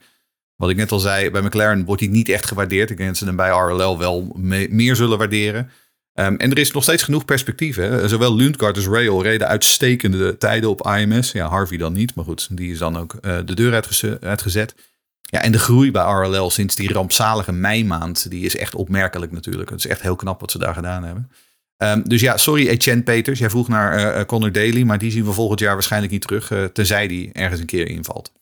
wat ik net al zei, bij McLaren wordt hij niet echt gewaardeerd. Ik denk dat ze hem bij RLL wel me- meer zullen waarderen. Ehm, en er is nog steeds genoeg perspectief. Hè? Zowel Lundgaard als Rail reden uitstekende tijden op IMS. Ja, Harvey dan niet, maar goed, die is dan ook eh, de deur uitgeze- uitgezet. Ja, en de groei bij RLL sinds die rampzalige meimaand, die is echt opmerkelijk natuurlijk. Het is echt heel knap wat ze daar gedaan hebben. Ehm, dus ja, sorry Etienne Peters. Jij vroeg naar eh, Connor Daly, maar die zien we volgend jaar waarschijnlijk niet terug, eh, tenzij die ergens een keer invalt.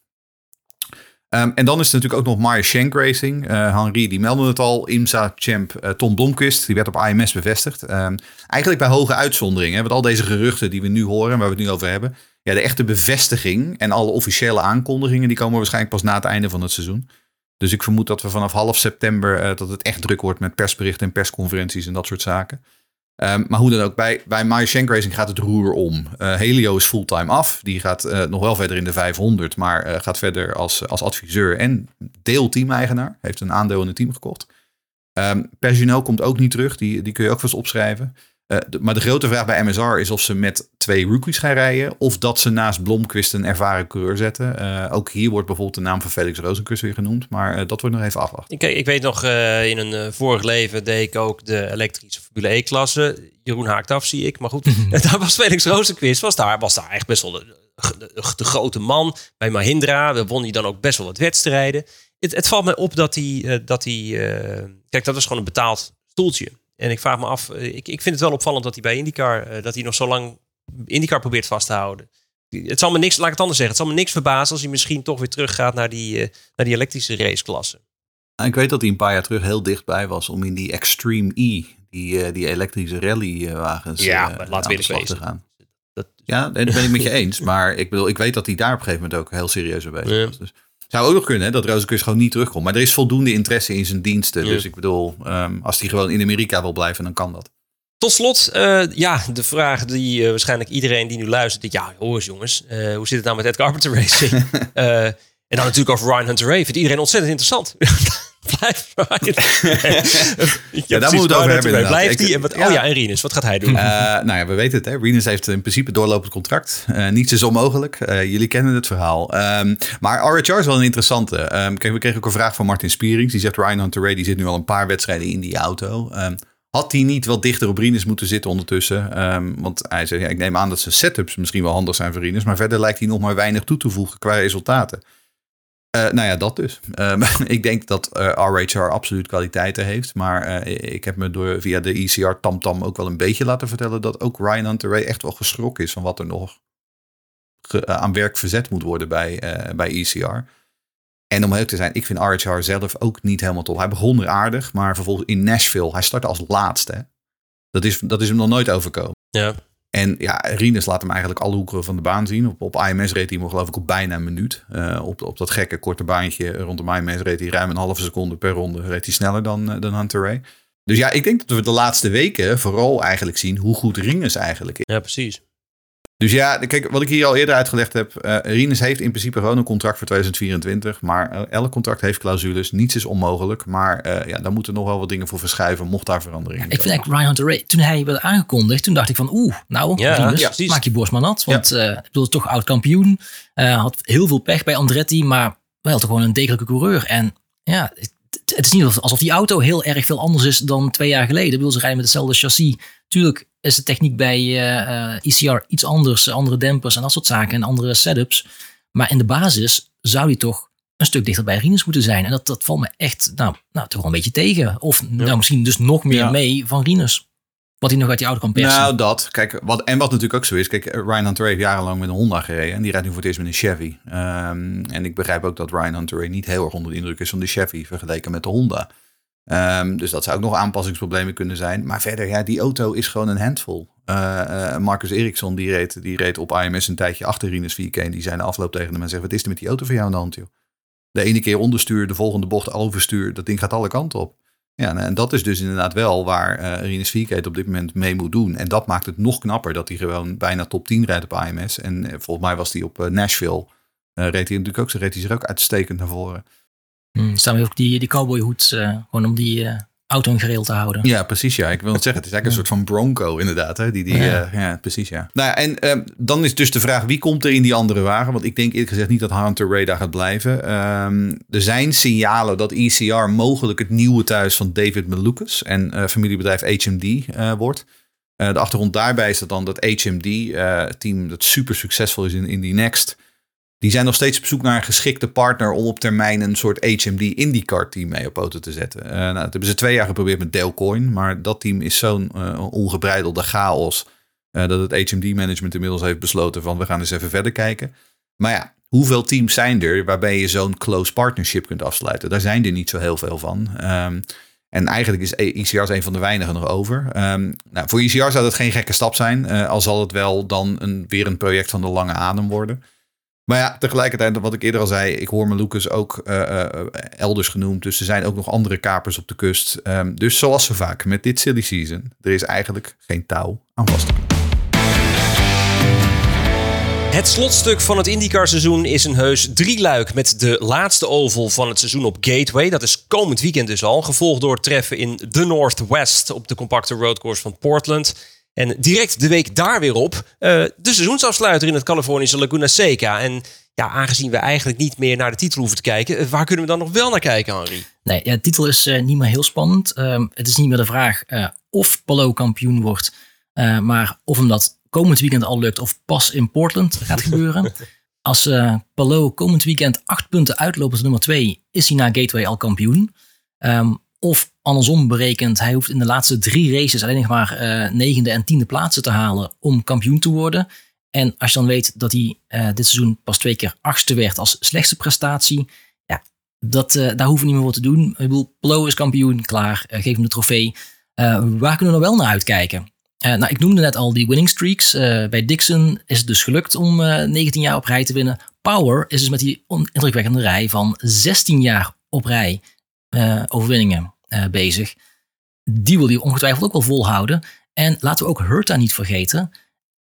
Ehm, en dan is er natuurlijk ook nog Maya Shank Racing. Henri, die meldde het al. IMSA-champ eh, Tom Blomqvist, die werd op IMS bevestigd. Ehm, eigenlijk bij hoge uitzondering. Hè, met al deze geruchten die we nu horen en waar we het nu over hebben. Ja, de echte bevestiging en alle officiële aankondigingen... die komen waarschijnlijk pas na het einde van het seizoen. Dus ik vermoed dat we vanaf half september... eh, dat het echt druk wordt met persberichten en persconferenties en dat soort zaken. Ehm, maar hoe dan ook, bij, bij Shank Racing gaat het roer om. Eh, Helio is fulltime af. Die gaat eh, nog wel verder in de 500, maar gaat verder als, als adviseur en deelteam-eigenaar. Heeft een aandeel in het team gekocht. Ehm Perginel komt ook niet terug, die, die kun je ook vast opschrijven. Eh, de- maar de grote vraag bij MSR is of ze met twee rookies gaan rijden. Of dat ze naast Blomqvist een ervaren coureur zetten. Eh, ook hier wordt bijvoorbeeld de naam van Felix Rozenkus weer genoemd. Maar eh, dat wordt nog even afwachten. Ik, ik weet nog, eh, in een eh, vorig leven deed ik ook de elektrische Formule E-klasse. Jeroen haakt af, zie ik. Maar goed, daar was Felix Rozenquist. Was daar, was daar echt best wel de, de, de grote man. Bij Mahindra We won hij dan ook best wel wat wedstrijden. Het, het valt me op dat hij... eh, dat hij eh, kijk, dat is gewoon een betaald stoeltje. En ik vraag me af... eh, ik, ik vind het wel opvallend dat hij bij IndyCar... eh, dat hij nog zo lang IndyCar probeert vast te houden. Het zal me niks, laat ik het anders zeggen. Het zal me niks verbazen als hij misschien toch weer teruggaat naar die, eh, naar die elektrische raceklasse. Ik weet dat hij een paar jaar terug heel dichtbij was om in die Extreme E, die, die elektrische rallywagens, Ja, maar laten we aan de slag te gaan. Dat, Ja, nee, dat ben ik met je eens. Maar ik bedoel, ik weet dat hij daar op een gegeven moment ook heel serieus mee bezig was. Dus zou ook nog kunnen hè, dat Rozenkus gewoon niet terugkomt. Maar er is voldoende interesse in zijn diensten. Ja. Dus ik bedoel, ehm, als hij gewoon in Amerika wil blijven, dan kan dat. Tot slot, eh, ja, de vraag die eh, waarschijnlijk iedereen die nu luistert, denkt, ja, hoor eens jongens, eh, hoe zit het nou met Ed Carpenter Racing? En dan natuurlijk over Ryan Hunter Ray. Vindt iedereen ontzettend interessant. Blijf Ryan. ja, daar moeten we het over hebben. Blijft hij? Ja. Oh ja, en Rinus, wat gaat hij doen? Eh, nou ja, we weten het. Hè. Renus heeft in principe doorlopend contract. Eh, niets is onmogelijk. Eh, jullie kennen het verhaal. Ehm, maar RHR is wel een interessante. Ehm, kijk, we kregen ook een vraag van Martin Spierings. Die zegt Ryan Hunter Ray, die zit nu al een paar wedstrijden in die auto. Ehm, had hij niet wat dichter op Rinus moeten zitten ondertussen? Want hij zei, ja, ik neem aan dat zijn setups misschien wel handig zijn voor Rinus. Maar verder lijkt hij nog maar weinig toe te voegen qua resultaten. Eh, nou ja, dat dus. Ehm, ik denk dat eh, RHR absoluut kwaliteiten heeft. Maar eh, ik heb me door, via de ECR tamtam ook wel een beetje laten vertellen... dat ook Ryan Hunter echt wel geschrokken is van wat er nog eh, aan werk verzet moet worden bij, eh, bij ECR. En om heel te zijn, ik vind RHR zelf ook niet helemaal top. Hij begon er aardig, maar vervolgens in Nashville, hij startte als laatste. Dat is, dat is hem nog nooit overkomen. Ja. En ja, Rinus laat hem eigenlijk alle hoeken van de baan zien. Op, op IMS reed hij hem geloof ik op bijna een minuut. Eh, op, op dat gekke korte baantje rondom IMS reed hij ruim een halve seconde per ronde. Reed hij sneller dan, eh, dan Hunter Ray. Dus ja, ik denk dat we de laatste weken vooral eigenlijk zien hoe goed Rinus eigenlijk is. ja, precies. Dus ja, kijk, wat ik hier al eerder uitgelegd heb. eh Rinus heeft in principe gewoon een contract voor 2024. Maar eh, elk contract heeft clausules. Niets is onmogelijk. Maar eh, ja, daar moeten nog wel wat dingen voor verschuiven. Mocht daar veranderingen Ik vind eigenlijk Ryan Hunter Ray, toen hij werd aangekondigd, toen dacht ik van oeh, nou, Ja, Rinus, ja, precies. maak je borst maar nat. Want eh ik bedoel, toch oud kampioen. eh, had heel veel pech bij Andretti, maar wel toch gewoon een degelijke coureur. En ja, het, is niet alsof die auto heel erg veel anders is dan twee jaar geleden. Ik bedoel, ze rijden met hetzelfde chassis. Tuurlijk, is de techniek bij eh, eh, ECR iets anders, andere dempers en dat soort zaken en andere setups. Maar in de basis zou die toch een stuk dichter bij Rinus moeten zijn. En dat, dat valt me echt, nou, nou, toch wel een beetje tegen. Of nou, misschien dus nog meer Ja. mee van Rinus. Wat hij nog uit die auto kan persen. Nou, dat. Kijk, wat, en wat natuurlijk ook zo is. Kijk, Ryan Hunter heeft jarenlang met een Honda gereden. En die rijdt nu voor het eerst met een Chevy. Ehm, en ik begrijp ook dat Ryan Hunter niet heel erg onder de indruk is van de Chevy vergeleken met de Honda. Ehm, dus dat zou ook nog aanpassingsproblemen kunnen zijn. Maar verder, ja, die auto is gewoon een handvol. Eh, eh, Marcus Eriksson, die reed, die reed op IMS een tijdje achter Rinus 4K. En die zei na afloop tegen hem en zegt, wat is er met die auto voor jou aan de hand, joh? De ene keer onderstuur, de volgende bocht overstuur. Dat ding gaat alle kanten op. Ja, en dat is dus inderdaad wel waar eh Rinus op dit moment mee moet doen. En dat maakt het nog knapper dat hij gewoon bijna top 10 rijdt op AMS. En eh, volgens mij was hij op eh, Nashville. reed hij natuurlijk ook, reed hij zich ook uitstekend naar voren. Hmm, staan we ook die, die cowboyhoed gewoon om die auto in gereel te houden. Ja, precies ja. Ik wil het zeggen. Het is eigenlijk een soort van bronco inderdaad. Hè? Die, die, Ja. ja. ja, precies ja. Nou ja, en eh, dan is dus de vraag wie komt er in die andere wagen? Want ik denk eerlijk gezegd niet dat Hunter Ray daar gaat blijven. Ehm, er zijn signalen dat ECR mogelijk het nieuwe thuis van David Malukas en eh, familiebedrijf HMD eh, wordt. Eh, de achtergrond daarbij is dat dan dat HMD, eh, team dat super succesvol is in, in die Next, die zijn nog steeds op zoek naar een geschikte partner om op termijn een soort HMD IndyCar team mee op poten te zetten. Eh, nou, dat hebben ze twee jaar geprobeerd met Dale Coyne, maar dat team is zo'n eh, ongebreidelde chaos eh, dat het HMD management inmiddels heeft besloten van we gaan eens even verder kijken. Maar ja, hoeveel teams zijn er waarbij je zo'n close partnership kunt afsluiten? Daar zijn er niet zo heel veel van. Ehm, en eigenlijk is ECR een van de weinigen nog over. Ehm, nou, voor ECR zou dat geen gekke stap zijn. al zal het wel dan een, weer een project van de lange adem worden. Maar ja, tegelijkertijd, wat ik eerder al zei, ik hoor me Lucas ook eh, eh, elders genoemd. Dus er zijn ook nog andere kapers op de kust. Ehm, dus zoals zo vaak met dit silly season, er is eigenlijk geen touw aan vast te. Het slotstuk van het IndyCar-seizoen is een heus drieluik met de laatste oval van het seizoen op Gateway. Dat is komend weekend dus al, gevolgd door treffen in The Northwest op de compacte roadcourse van Portland. En direct de week daar weer op eh, de seizoensafsluiter in het Californische Laguna Seca. En ja, aangezien we eigenlijk niet meer naar de titel hoeven te kijken, eh, waar kunnen we dan nog wel naar kijken, Henry? Nee, ja, de titel is eh, niet meer heel spannend. Ehm, het is niet meer de vraag of Palou kampioen wordt, maar of hem dat komend weekend al lukt of pas in Portland gaat gebeuren. Als eh Palou komend weekend acht punten uitloopt als nummer twee, is hij na Gateway al kampioen. Ehm, of andersom berekend, hij hoeft in de laatste drie races alleen nog maar eh, negende en tiende plaatsen te halen om kampioen te worden. En als je dan weet dat hij eh, dit seizoen pas twee keer achtste werd als slechtste prestatie, ja, dat, eh, daar hoeven we niet meer voor te doen. Ik bedoel, Plo is kampioen, klaar, geef hem de trofee. Waar kunnen we nog wel naar uitkijken? Nou, ik noemde net al die winning streaks. Bij Dixon is het dus gelukt om eh, 19 jaar op rij te winnen. Power is dus met die indrukwekkende rij van 16 jaar op rij overwinningen eh, bezig. Die wil hij ongetwijfeld ook wel volhouden. En laten we ook Hurta niet vergeten.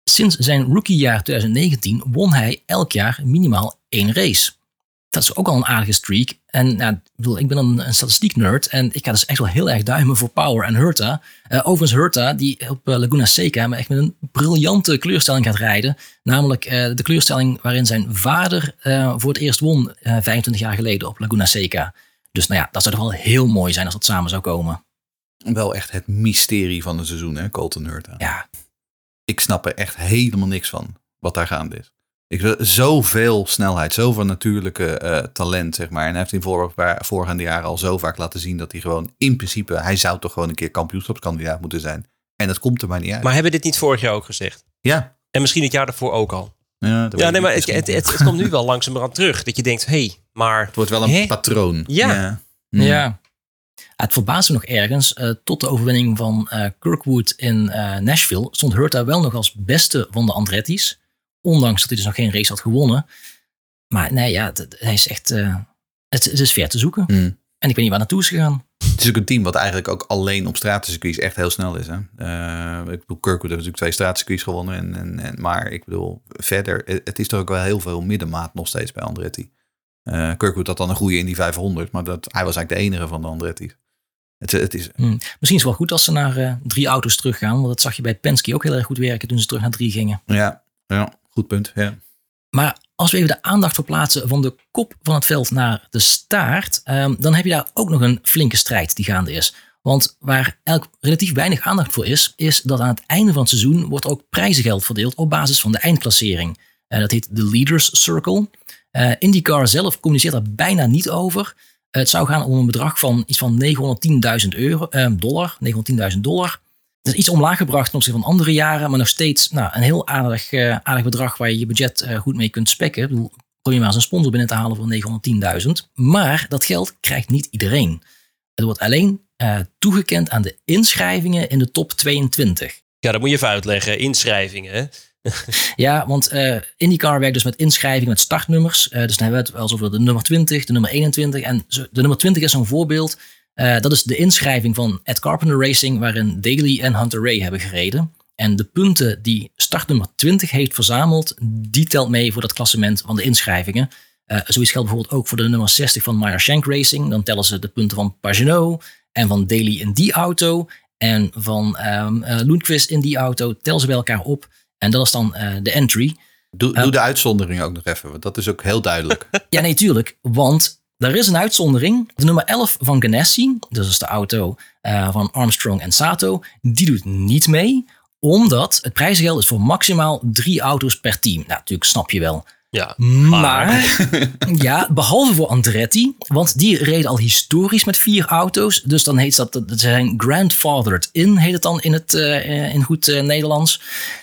Sinds zijn rookiejaar 2019 won hij elk jaar minimaal één race. Dat is ook al een aardige streak. En nou, ik, ben een, een statistiek nerd en ik ga dus echt wel heel erg duimen voor Power en Hurta. Eh, overigens Hurta, die op eh, Laguna Seca maar echt met een briljante kleurstelling gaat rijden. Namelijk eh, de kleurstelling waarin zijn vader eh, voor het eerst won eh, 25 jaar geleden op Laguna Seca. Dus nou ja, dat zou toch wel heel mooi zijn als dat samen zou komen. Wel echt het mysterie van het seizoen, hè, Colton Hurta. Ja, Ik snap er echt helemaal niks van wat daar gaande is. Ik wil zoveel snelheid, zoveel natuurlijke eh, talent, zeg maar. En hij heeft in voor, voorgaande jaren al zo vaak laten zien dat hij gewoon in principe, hij zou toch gewoon een keer kampioenschapskandidaat moeten zijn. En dat komt er maar niet uit. Maar hebben we dit niet vorig jaar ook gezegd? ja. En misschien het jaar daarvoor ook al. Ja, Ja, nee, maar het, het, het, het komt nu wel langzamerhand terug. Dat je denkt, hé, hey, maar... Het wordt wel een Hè? patroon. Ja. Mm. Ja. Het verbaast me nog ergens. eh, tot de overwinning van eh, Kirkwood in eh, Nashville stond Hurta wel nog als beste van de Andretti's. Ondanks dat hij dus nog geen race had gewonnen. Maar nee, ja, het- hij is echt. eh, het, het is ver te zoeken. Mm. En ik weet niet waar naartoe is gegaan. Het is ook een team wat eigenlijk ook alleen op stratencircuits echt heel snel is. Hè? Eh, ik bedoel, Kirkwood heeft natuurlijk twee stratencircuits gewonnen. En, en, en, maar ik bedoel, verder, het het is toch ook wel heel veel middenmaat nog steeds bij Andretti. Eh Kirkwood had dan een goede in die 500, maar dat, hij was eigenlijk de enige van de Andretti's. Het, het is, Hm. Misschien is het wel goed als ze naar eh, drie auto's teruggaan. Want dat zag je bij Penske ook heel erg goed werken toen ze terug naar drie gingen. ja, ja, goed punt. Ja. Maar als we even de aandacht verplaatsen van de kop van het veld naar de staart, ehm, dan heb je daar ook nog een flinke strijd die gaande is. Want waar eigenlijk relatief weinig aandacht voor is, is dat aan het einde van het seizoen wordt ook prijzengeld verdeeld op basis van de eindklassering. Eh, dat heet de Leaders Circle. Eh, IndyCar zelf communiceert daar bijna niet over. het zou gaan om een bedrag van iets van 910.000 euro, eh, dollar. 910.000 dollar. Dat is iets omlaag gebracht ten opzichte van andere jaren, maar nog steeds nou, een heel aardig, eh, aardig bedrag waar je je budget eh, goed mee kunt spekken. Probeer maar eens een sponsor binnen te halen voor 910.000. Maar dat geld krijgt niet iedereen. Het wordt alleen eh, toegekend aan de inschrijvingen in de top 22. Ja, dat moet je even uitleggen. Inschrijvingen? Ja, want eh IndyCar werkt dus met inschrijvingen met startnummers. Eh, dus dan hebben we het over de nummer 20, de nummer 21. En zo- de nummer 20 is zo'n voorbeeld. Eh, dat is de inschrijving van Ed Carpenter Racing, waarin Daly en Hunter Ray hebben gereden. En de punten die startnummer 20 heeft verzameld, die telt mee voor dat klassement van de inschrijvingen. Zoiets geldt bijvoorbeeld ook voor de nummer 60 van Meyer Shank Racing. Dan tellen ze de punten van Pagenaud en van Daly in die auto. En van eh, Lundqvist in die auto tellen ze bij elkaar op. En dat is dan eh, de entry. Doe, doe de uitzondering ook nog even, want dat is ook heel duidelijk. Ja, nee, tuurlijk. Want er is een uitzondering. De nummer 11 van Ganassi, dus is de auto eh, van Armstrong en Sato, die doet niet mee. Omdat het prijzengeld is voor maximaal drie auto's per team. Nou, natuurlijk snap je wel. Ja. Maar, ja, behalve voor Andretti, want die reden al historisch met vier auto's. Dus dan heet dat, dat zijn grandfathered in, heet het dan in, het, eh, in goed eh, Nederlands.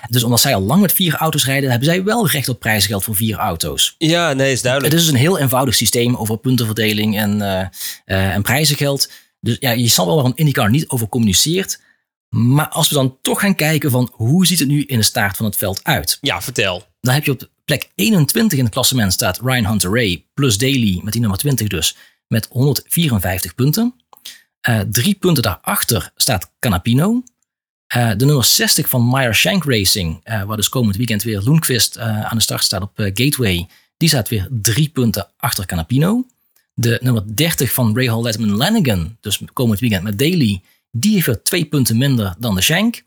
Dus omdat zij al lang met vier auto's rijden, hebben zij wel recht op prijzengeld voor vier auto's. Ja, nee, is duidelijk. Het is dus een heel eenvoudig systeem over puntenverdeling en, eh, eh, en prijzengeld. Dus ja, je snapt wel waarom IndyCar niet over communiceert. Maar als we dan toch gaan kijken van hoe ziet het nu in de staart van het veld uit? Ja, vertel. Dan heb je op plek 21 in het klassement staat Ryan Hunter Ray plus Daly met die nummer 20 dus met 154 punten. Eh, drie punten daarachter staat Canapino. Eh, de nummer 60 van Meyer Shank Racing, eh, waar dus komend weekend weer Lundqvist aan de start staat op Gateway, die staat weer drie punten achter Canapino. De nummer 30 van Ray Hall Letterman Lanigan, dus komend weekend met Daly, die heeft twee punten minder dan de Shank.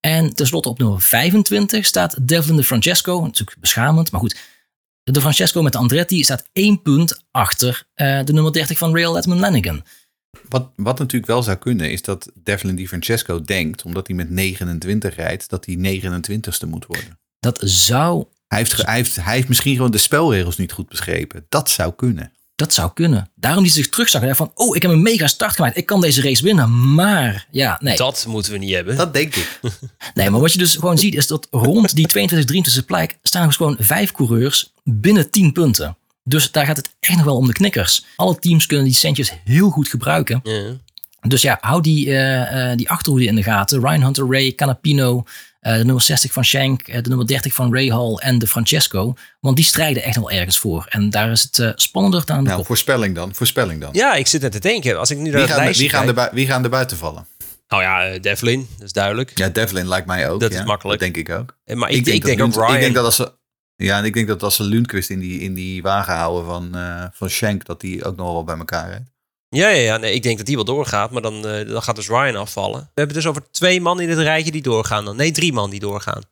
En tenslotte op nummer 25 staat Devlin de Francesco. Natuurlijk beschamend, maar goed. De Francesco met de Andretti staat één punt achter eh, de nummer 30 van Rail Letterman Lanigan. Wat, wat natuurlijk wel zou kunnen, is dat Devlin Di Francesco denkt, omdat hij met 29 rijdt, dat hij 29ste moet worden. Dat zou, Hij heeft, hij, heeft, hij heeft misschien gewoon de spelregels niet goed begrepen. Dat zou kunnen. Dat zou kunnen. Daarom die zich terugzag en dacht van, oh, ik heb een mega start gemaakt. Ik kan deze race winnen. Maar, ja, nee. Dat moeten we niet hebben. Dat denk ik. Nee, maar wat je dus gewoon ziet is dat rond die 22, 23 plek staan dus gewoon vijf coureurs binnen 10 punten. Dus daar gaat het echt nog wel om de knikkers. Alle teams kunnen die centjes heel goed gebruiken. Ja. Dus ja, hou die, eh, eh, die achterhoede in de gaten. Ryan Hunter Ray, Canapino, de nummer 60 van Shank, eh, de nummer 30 van Ray Hall en de Francesco. Want die strijden echt wel ergens voor. En daar is het eh, spannender dan aan de Nou, kop. voorspelling dan. Voorspelling dan. ja, ik zit net te denken. Als ik nu Wie gaan, er- lijstje wie, gaan er, wie gaan er buiten vallen? Nou ja, eh, Devlin, dat is duidelijk. Ja, Devlin lijkt mij ook. Dat is makkelijk. Dat denk ik ook. Eh, Maar ik, ik, denk, dat ook Lund- Ryan. Ik denk dat als ze, ja, en ik denk dat als ze Lundqvist in die, in die wagen houden van, eh, van Schenk, dat die ook nog wel bij elkaar rijdt. Ja, ja, ja nee, ik denk dat die wel doorgaat, maar dan, eh, dan gaat dus Ryan afvallen. We hebben het dus over twee man in het rijtje die doorgaan dan. Nee, drie man die doorgaan.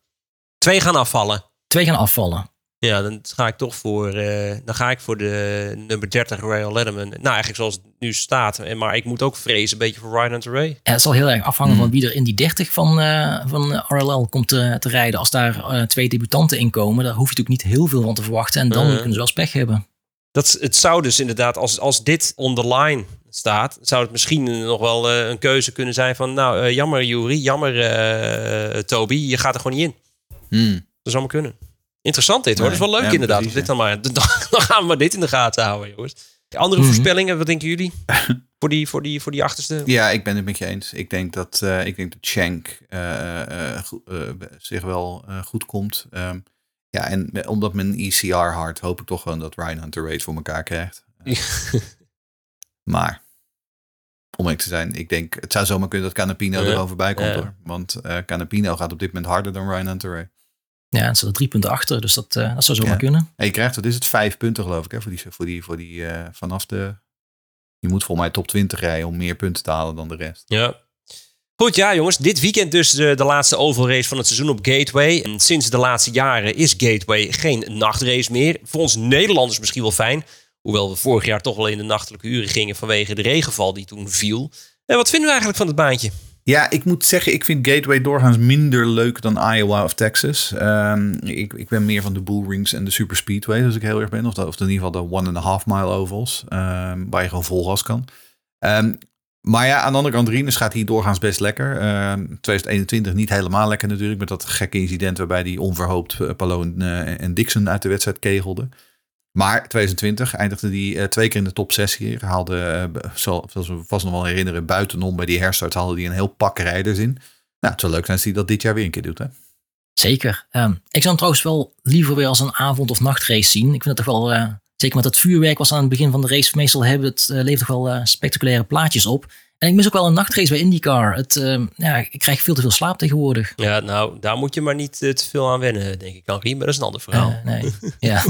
Twee gaan afvallen. Twee gaan afvallen. Ja, dan ga ik toch voor, eh, dan ga ik voor de nummer 30 Royal Letterman. Nou, eigenlijk zoals het nu staat. En- Maar ik moet ook vrezen, een beetje voor Ryan Hunter Ray. En het zal heel erg afhangen Hmm. van wie er in die 30 van, eh, van RLL komt te, te rijden. Als daar eh, twee debutanten in komen, daar hoef je natuurlijk niet heel veel van te verwachten. En dan Mhm. kunnen ze wel spech hebben. Dat, het zou dus inderdaad, als, als dit on the line staat, zou het misschien nog wel eh, een keuze kunnen zijn van, nou, eh, jammer Jury, jammer eh, Toby, je gaat er gewoon niet in. Hmm. Dat zou maar kunnen. Interessant dit hoor. Nee, dat is wel leuk ja, inderdaad. precies, Dit dan, maar, dan, dan gaan we maar dit in de gaten houden, jongens. Andere Mhm. voorspellingen, wat denken jullie? voor, die, voor, die, voor die achterste? Ja, ik ben het met je eens. Ik denk dat, ik denk dat eh, zich wel goed komt. Ehm, ja, en met- omdat men ECR hard, hoop ik toch gewoon dat Ryan Hunter Race voor elkaar krijgt. Maar, om eerlijk te zijn, ik denk, het zou zomaar kunnen dat Canapino Ja. erover bij komt hoor. Want eh Canapino gaat op dit moment harder dan Ryan Hunter Ray. Ja, en ze er drie punten achter, dus dat, eh, dat zou zomaar Ja. kunnen. En je krijgt, wat is het, vijf punten geloof ik, hè, voor die, voor die, voor die eh, vanaf de... Je moet volgens mij top 20 rijden om meer punten te halen dan de rest. Ja. Goed, ja jongens. Dit weekend dus de, de laatste oval race van het seizoen op Gateway. En sinds de laatste jaren is Gateway geen nachtrace meer. Voor ons Nederlanders misschien wel fijn. Hoewel we vorig jaar toch wel in de nachtelijke uren gingen vanwege de regenval die toen viel. En wat vinden we eigenlijk van het baantje? Ja, ik moet zeggen, ik vind Gateway doorgaans minder leuk dan Iowa of Texas. Ehm, ik, ik ben meer van de Bull Rings en de Super Speedway, als ik heel erg ben. Of, in ieder geval de one and a half mile ovals, ehm, waar je gewoon vol gas kan. Ehm, maar ja, aan de andere kant, Rinus gaat hier doorgaans best lekker. Ehm 2021 niet helemaal lekker natuurlijk, met dat gekke incident waarbij die onverhoopt uh, Palou en, en Dixon uit de wedstrijd kegelde. Maar 2020 eindigde eh, twee keer in de top 6 hier. Haalde, eh, zo- zoals we vast nog wel herinneren, buitenom bij die herstart haalde die een heel pak rijders in. Nou, het zou leuk zijn als hij dat dit jaar weer een keer doet. Hè? Zeker. Ehm, ik zou hem trouwens wel liever weer als een avond- of nachtrace zien. Ik vind het toch wel, eh, zeker met dat vuurwerk was aan het begin van de race meestal hebben, het eh, levert toch wel eh, spectaculaire plaatjes op. En ik mis ook wel een nachtrace bij IndyCar. Het, ehm, ja, ik krijg veel te veel slaap tegenwoordig. Ja, nou, daar moet je maar niet eh, te veel aan wennen, denk ik, Henri. Maar dat is een ander verhaal. Nee. ja.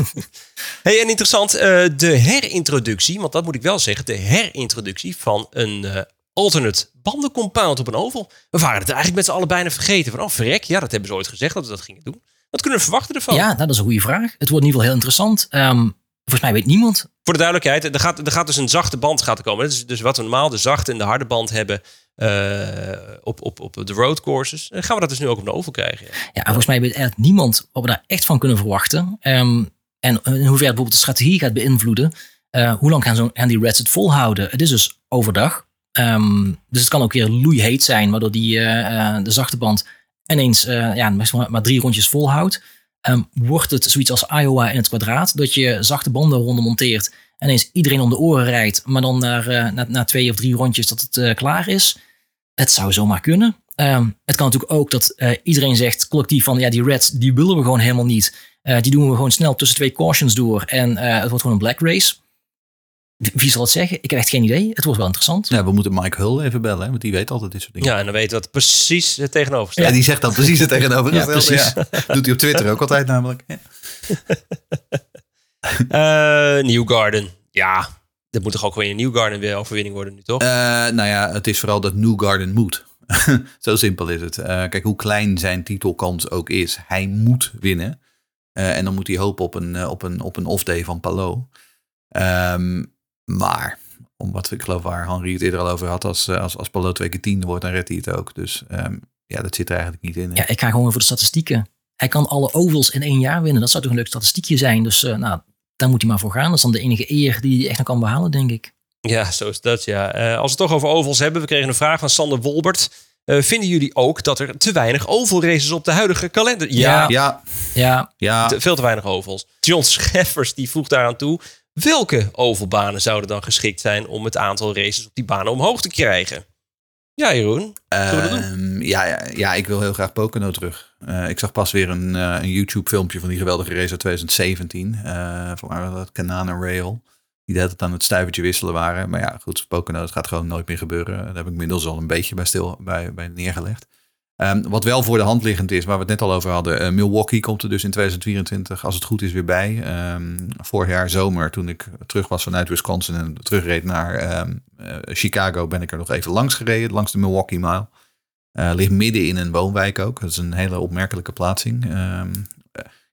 Hey, en interessant, de herintroductie, want dat moet ik wel zeggen, de herintroductie van een alternate bandencompound op een oval. We waren het eigenlijk met z'n allen bijna vergeten. Van, oh verrek, ja, dat hebben ze ooit gezegd dat we dat gingen doen. Wat kunnen we verwachten ervan? ja, nou, dat is een goede vraag. Het wordt in ieder geval heel interessant. Ehm, volgens mij weet niemand. Voor de duidelijkheid, er gaat, er gaat dus een zachte band gaat komen. Dat is dus wat we normaal de zachte en de harde band hebben eh, op, op, op de road courses. Dan gaan we dat dus nu ook op de oval krijgen. Ja. Ja, en volgens mij weet eigenlijk niemand wat we daar echt van kunnen verwachten. Ehm, en in hoeverre bijvoorbeeld de strategie gaat beïnvloeden. Eh, hoe lang gaan, zo, gaan die Reds het volhouden? Het is dus overdag. Ehm, dus het kan ook weer loeiheet zijn, waardoor die, eh, de zachte band ineens ja, maar drie rondjes volhoudt. Ehm, wordt het zoiets als Iowa in het kwadraat, dat je zachte banden rondom monteert en ineens iedereen om de oren rijdt, maar dan na, eh, na, twee of drie rondjes dat het eh, klaar is? Het zou zomaar kunnen. Ehm, het kan natuurlijk ook dat eh, iedereen zegt collectief van ja, die Reds, die willen we gewoon helemaal niet. Die doen we gewoon snel tussen twee cautions door en het wordt gewoon een black race. Wie- zal het zeggen? Ik heb echt geen idee. Het wordt wel interessant. Ja, we moeten Mike Hull even bellen, hè, want die weet altijd dit soort dingen. ja, en dan weten we wat precies het tegenover staat. Ja, die zegt dan precies het tegenovergestelde. Ja, Ja, Doet hij op Twitter ook altijd namelijk. Ja. Eh, New Garden. Ja, dat moet toch ook weer een New Garden weer overwinning worden nu, toch? Eh, nou ja, het is vooral dat New Garden moet. Zo simpel is het. Eh, kijk, hoe klein zijn titelkans ook is, hij moet winnen. Eh, en dan moet hij hopen op een, op een, op een off-day van Palou. Ehm, maar, om wat ik geloof waar Henri het eerder al over had, als, eh, als, als twee keer tiende wordt, dan redt hij het ook. Dus ehm, ja, dat zit er eigenlijk niet in. hè. Ja, ik ga gewoon voor de statistieken. Hij kan alle ovals in één jaar winnen. Dat zou toch een leuk statistiekje zijn. Dus eh, nou, daar moet hij maar voor gaan. Dat is dan de enige eer die hij echt nog kan behalen, denk ik. Ja, zo is dat, ja. Eh, als we het toch over ovals hebben, we kregen een vraag van Sander Wolbert. Eh, vinden jullie ook dat er te weinig oval races op de huidige kalender? Ja, Ja, Ja, ja. te- veel te weinig ovals. John Scheffers die voegt daaraan toe. Welke ovalbanen zouden dan geschikt zijn om het aantal races op die banen omhoog te krijgen? Ja, Jeroen. Dat? Ehm, ja, ja, ik wil heel graag Pocono terug. Eh, ik zag pas weer een, eh, een YouTube-filmpje van die geweldige race uit 2017. eh voor mij dat Rail. Die hele tijd aan het stuivertje wisselen waren. Maar ja, goed, Pocono, dat gaat gewoon nooit meer gebeuren. Daar heb ik inmiddels al een beetje bij stil bij, bij neergelegd. Ehm, wat wel voor de hand liggend is, waar we het net al over hadden. eh, Milwaukee komt er dus in 2024, als het goed is, weer bij. Ehm, vorig jaar zomer, toen ik terug was vanuit Wisconsin en terugreed naar ehm, eh, Chicago, ben ik er nog even langs gereden, langs de Milwaukee Mile. Eh, ligt midden in een woonwijk ook. Dat is een hele opmerkelijke plaatsing.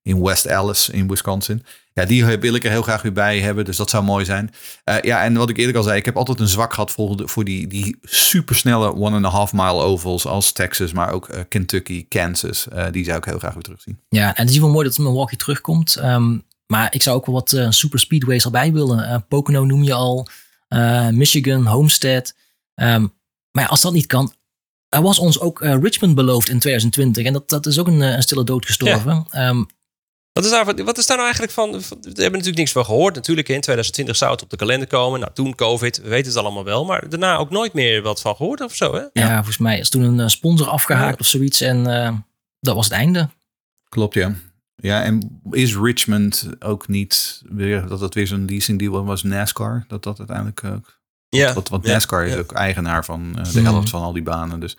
In West Allis in Wisconsin. Ja, die wil ik er heel graag weer bij hebben. Dus dat zou mooi zijn. Eh, ja, en wat ik eerder al zei, ik heb altijd een zwak gehad voor, de, voor die, die supersnelle one and a half mile ovals als Texas, maar ook eh, Kentucky, Kansas. Eh, die zou ik heel graag weer terugzien. ja, en het is geval mooi dat Milwaukee terugkomt. Ehm, maar ik zou ook wel wat eh, super speedways erbij willen. Eh, Pocono noem je al. Eh, Michigan, Homestead. Ehm, maar ja, als dat niet kan. Er was ons ook eh, Richmond beloofd in 2020. En dat, dat is ook een, een stille dood gestorven. Ehm, Wat is, daar, wat is daar nou eigenlijk van? We hebben natuurlijk niks van gehoord. Natuurlijk, in 2020 zou het op de kalender komen. Nou, toen COVID, we weten het allemaal wel. Maar daarna ook nooit meer wat van gehoord of zo, hè? ja. volgens mij is toen een eh, sponsor afgehaakt of zoiets. En eh, dat was het einde. Klopt, ja. Ja, en is Richmond ook niet weer, dat dat weer zo'n leasing deal was NASCAR? Dat dat uiteindelijk ook Ja. Want, want Ja, NASCAR is ook eigenaar van eh, de Mhm. helft van al die banen. Dus,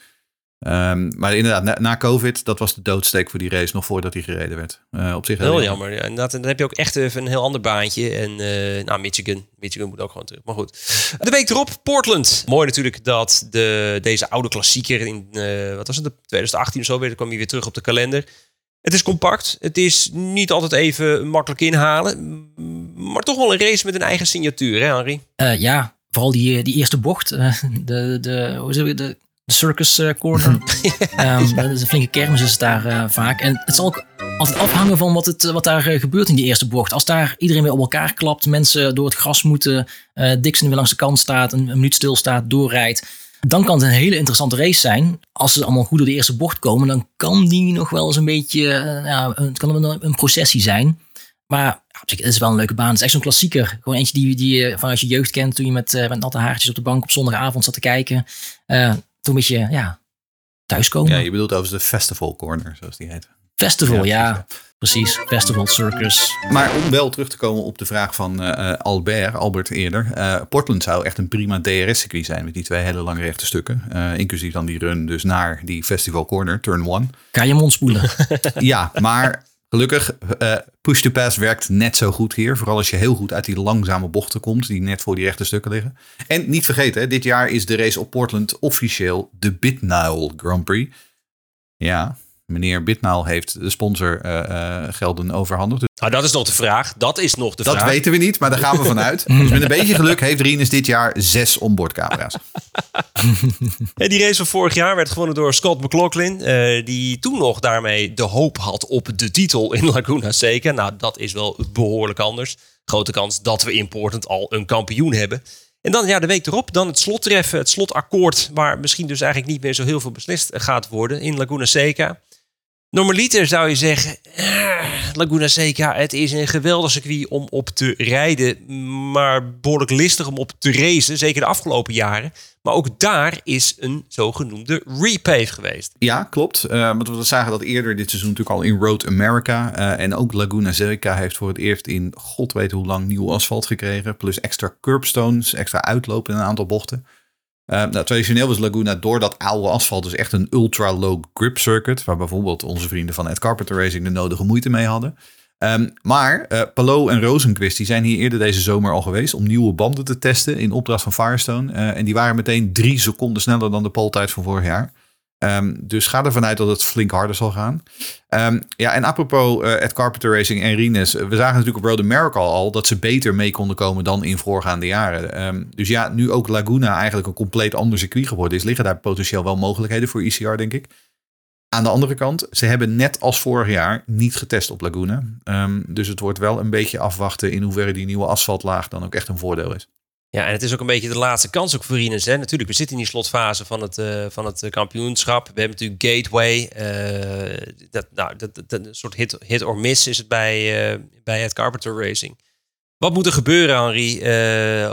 ehm, maar inderdaad, na, na COVID, dat was de doodsteek voor die race nog voordat hij gereden werd. Eh, op zich Heel jammer. Ja, inderdaad, en dan heb je ook echt even een heel ander baantje. En eh, nou, Michigan. Michigan moet ook gewoon terug. Maar goed. De week erop, Portland. Mooi natuurlijk dat de, deze oude klassieker in, eh, wat was het, 2018 of zo, weer, kwam hij weer terug op de kalender. Het is compact. Het is niet altijd even makkelijk inhalen. Maar toch wel een race met een eigen signatuur, hè Henri? Eh, ja, vooral die, die eerste bocht, eh, de, de, hoe zeg je, de, de circus eh, corner. Ehm, Dat is een flinke kermis is het daar eh, vaak. En het zal ook altijd afhangen van wat, het, wat daar eh, gebeurt in die eerste bocht. Als daar iedereen weer op elkaar klapt, mensen door het gras moeten, eh Dixon weer langs de kant staat, een, een minuut stilstaat, doorrijdt. Dan kan het een hele interessante race zijn. Als ze allemaal goed door de eerste bocht komen, dan kan die nog wel eens een beetje, eh, ja, het kan wel een, een processie zijn. Maar ja, op zich, het is wel een leuke baan. Het is echt zo'n klassieker. Gewoon eentje die, die je vanuit je jeugd kent. Toen je met, eh, met natte haartjes op de bank op zondagavond zat te kijken. Eh, toen moet je ja, thuiskomen. Ja, je bedoelt overigens de Festival Corner, zoals die heet. Festival, Ja, ja, precies. Festival, circus. Maar om wel terug te komen op de vraag van eh, eh, Albert, Albert eerder. eh, Portland zou echt een prima DRS-circuit zijn met die twee hele lange rechte stukken. inclusief dan die run dus naar die Festival Corner, turn one. Ga je mond spoelen. ja, maar gelukkig, eh, push to pass werkt net zo goed hier. Vooral als je heel goed uit die langzame bochten komt, die net voor die rechte stukken liggen. En niet vergeten, dit jaar is de race op Portland officieel de Bitnile Grand Prix. Ja, meneer Bitnile heeft de sponsorgelden gelden overhandigd. Nou, dat is nog de vraag. Dat is nog de dat vraag. weten we niet, maar daar gaan we vanuit. Dus met een beetje geluk heeft Rinus dit jaar zes onboardcamera's. En die race van vorig jaar werd gewonnen door Scott McLaughlin. eh, die toen nog daarmee de hoop had op de titel in Laguna Seca. Nou, dat is wel behoorlijk anders. Grote kans dat we in Portland al een kampioen hebben. En dan ja, de week erop, dan het slottreffen, het slotakkoord. Waar misschien dus eigenlijk niet meer zo heel veel beslist gaat worden in Laguna Seca. Normaliter zou je zeggen, eh, Laguna Seca, het is een geweldig circuit om op te rijden. Maar behoorlijk listig om op te racen, zeker de afgelopen jaren. Maar ook daar is een zogenoemde repave geweest. Ja, klopt. Eh, want we zagen dat eerder dit seizoen natuurlijk al in Road America. eh, en ook Laguna Seca heeft voor het eerst in god weet hoe lang nieuw asfalt gekregen. Plus extra curbstones, extra uitlopen in een aantal bochten. Eh, nou, traditioneel was Laguna door dat oude asfalt dus echt een ultra-low grip circuit. Waar bijvoorbeeld onze vrienden van Ed Carpenter Racing de nodige moeite mee hadden. Ehm, maar eh Palou en Rosenquist die zijn hier eerder deze zomer al geweest om nieuwe banden te testen in opdracht van Firestone. Eh, en die waren meteen drie seconden sneller dan de poltijd van vorig jaar. Ehm, dus ga ervan uit dat het flink harder zal gaan. Ehm, ja, en apropos eh Ed Carpenter Racing en Rines. We zagen natuurlijk op Road America al dat ze beter mee konden komen dan in voorgaande jaren. Ehm, dus ja, nu ook Laguna eigenlijk een compleet ander circuit geworden is, liggen daar potentieel wel mogelijkheden voor ECR, denk ik. Aan de andere kant, ze hebben net als vorig jaar niet getest op Laguna. Dus het wordt wel een beetje afwachten in hoeverre die nieuwe asfaltlaag dan ook echt een voordeel is. Ja, en het is ook een beetje de laatste kans ook voor Rinus. Hè? Natuurlijk, we zitten in die slotfase van het, eh, van het eh, kampioenschap. We hebben natuurlijk Gateway. eh, dat, nou, dat, een soort hit, hit or miss is het bij, bij het Carpenter Racing. Wat moet er gebeuren, Henri,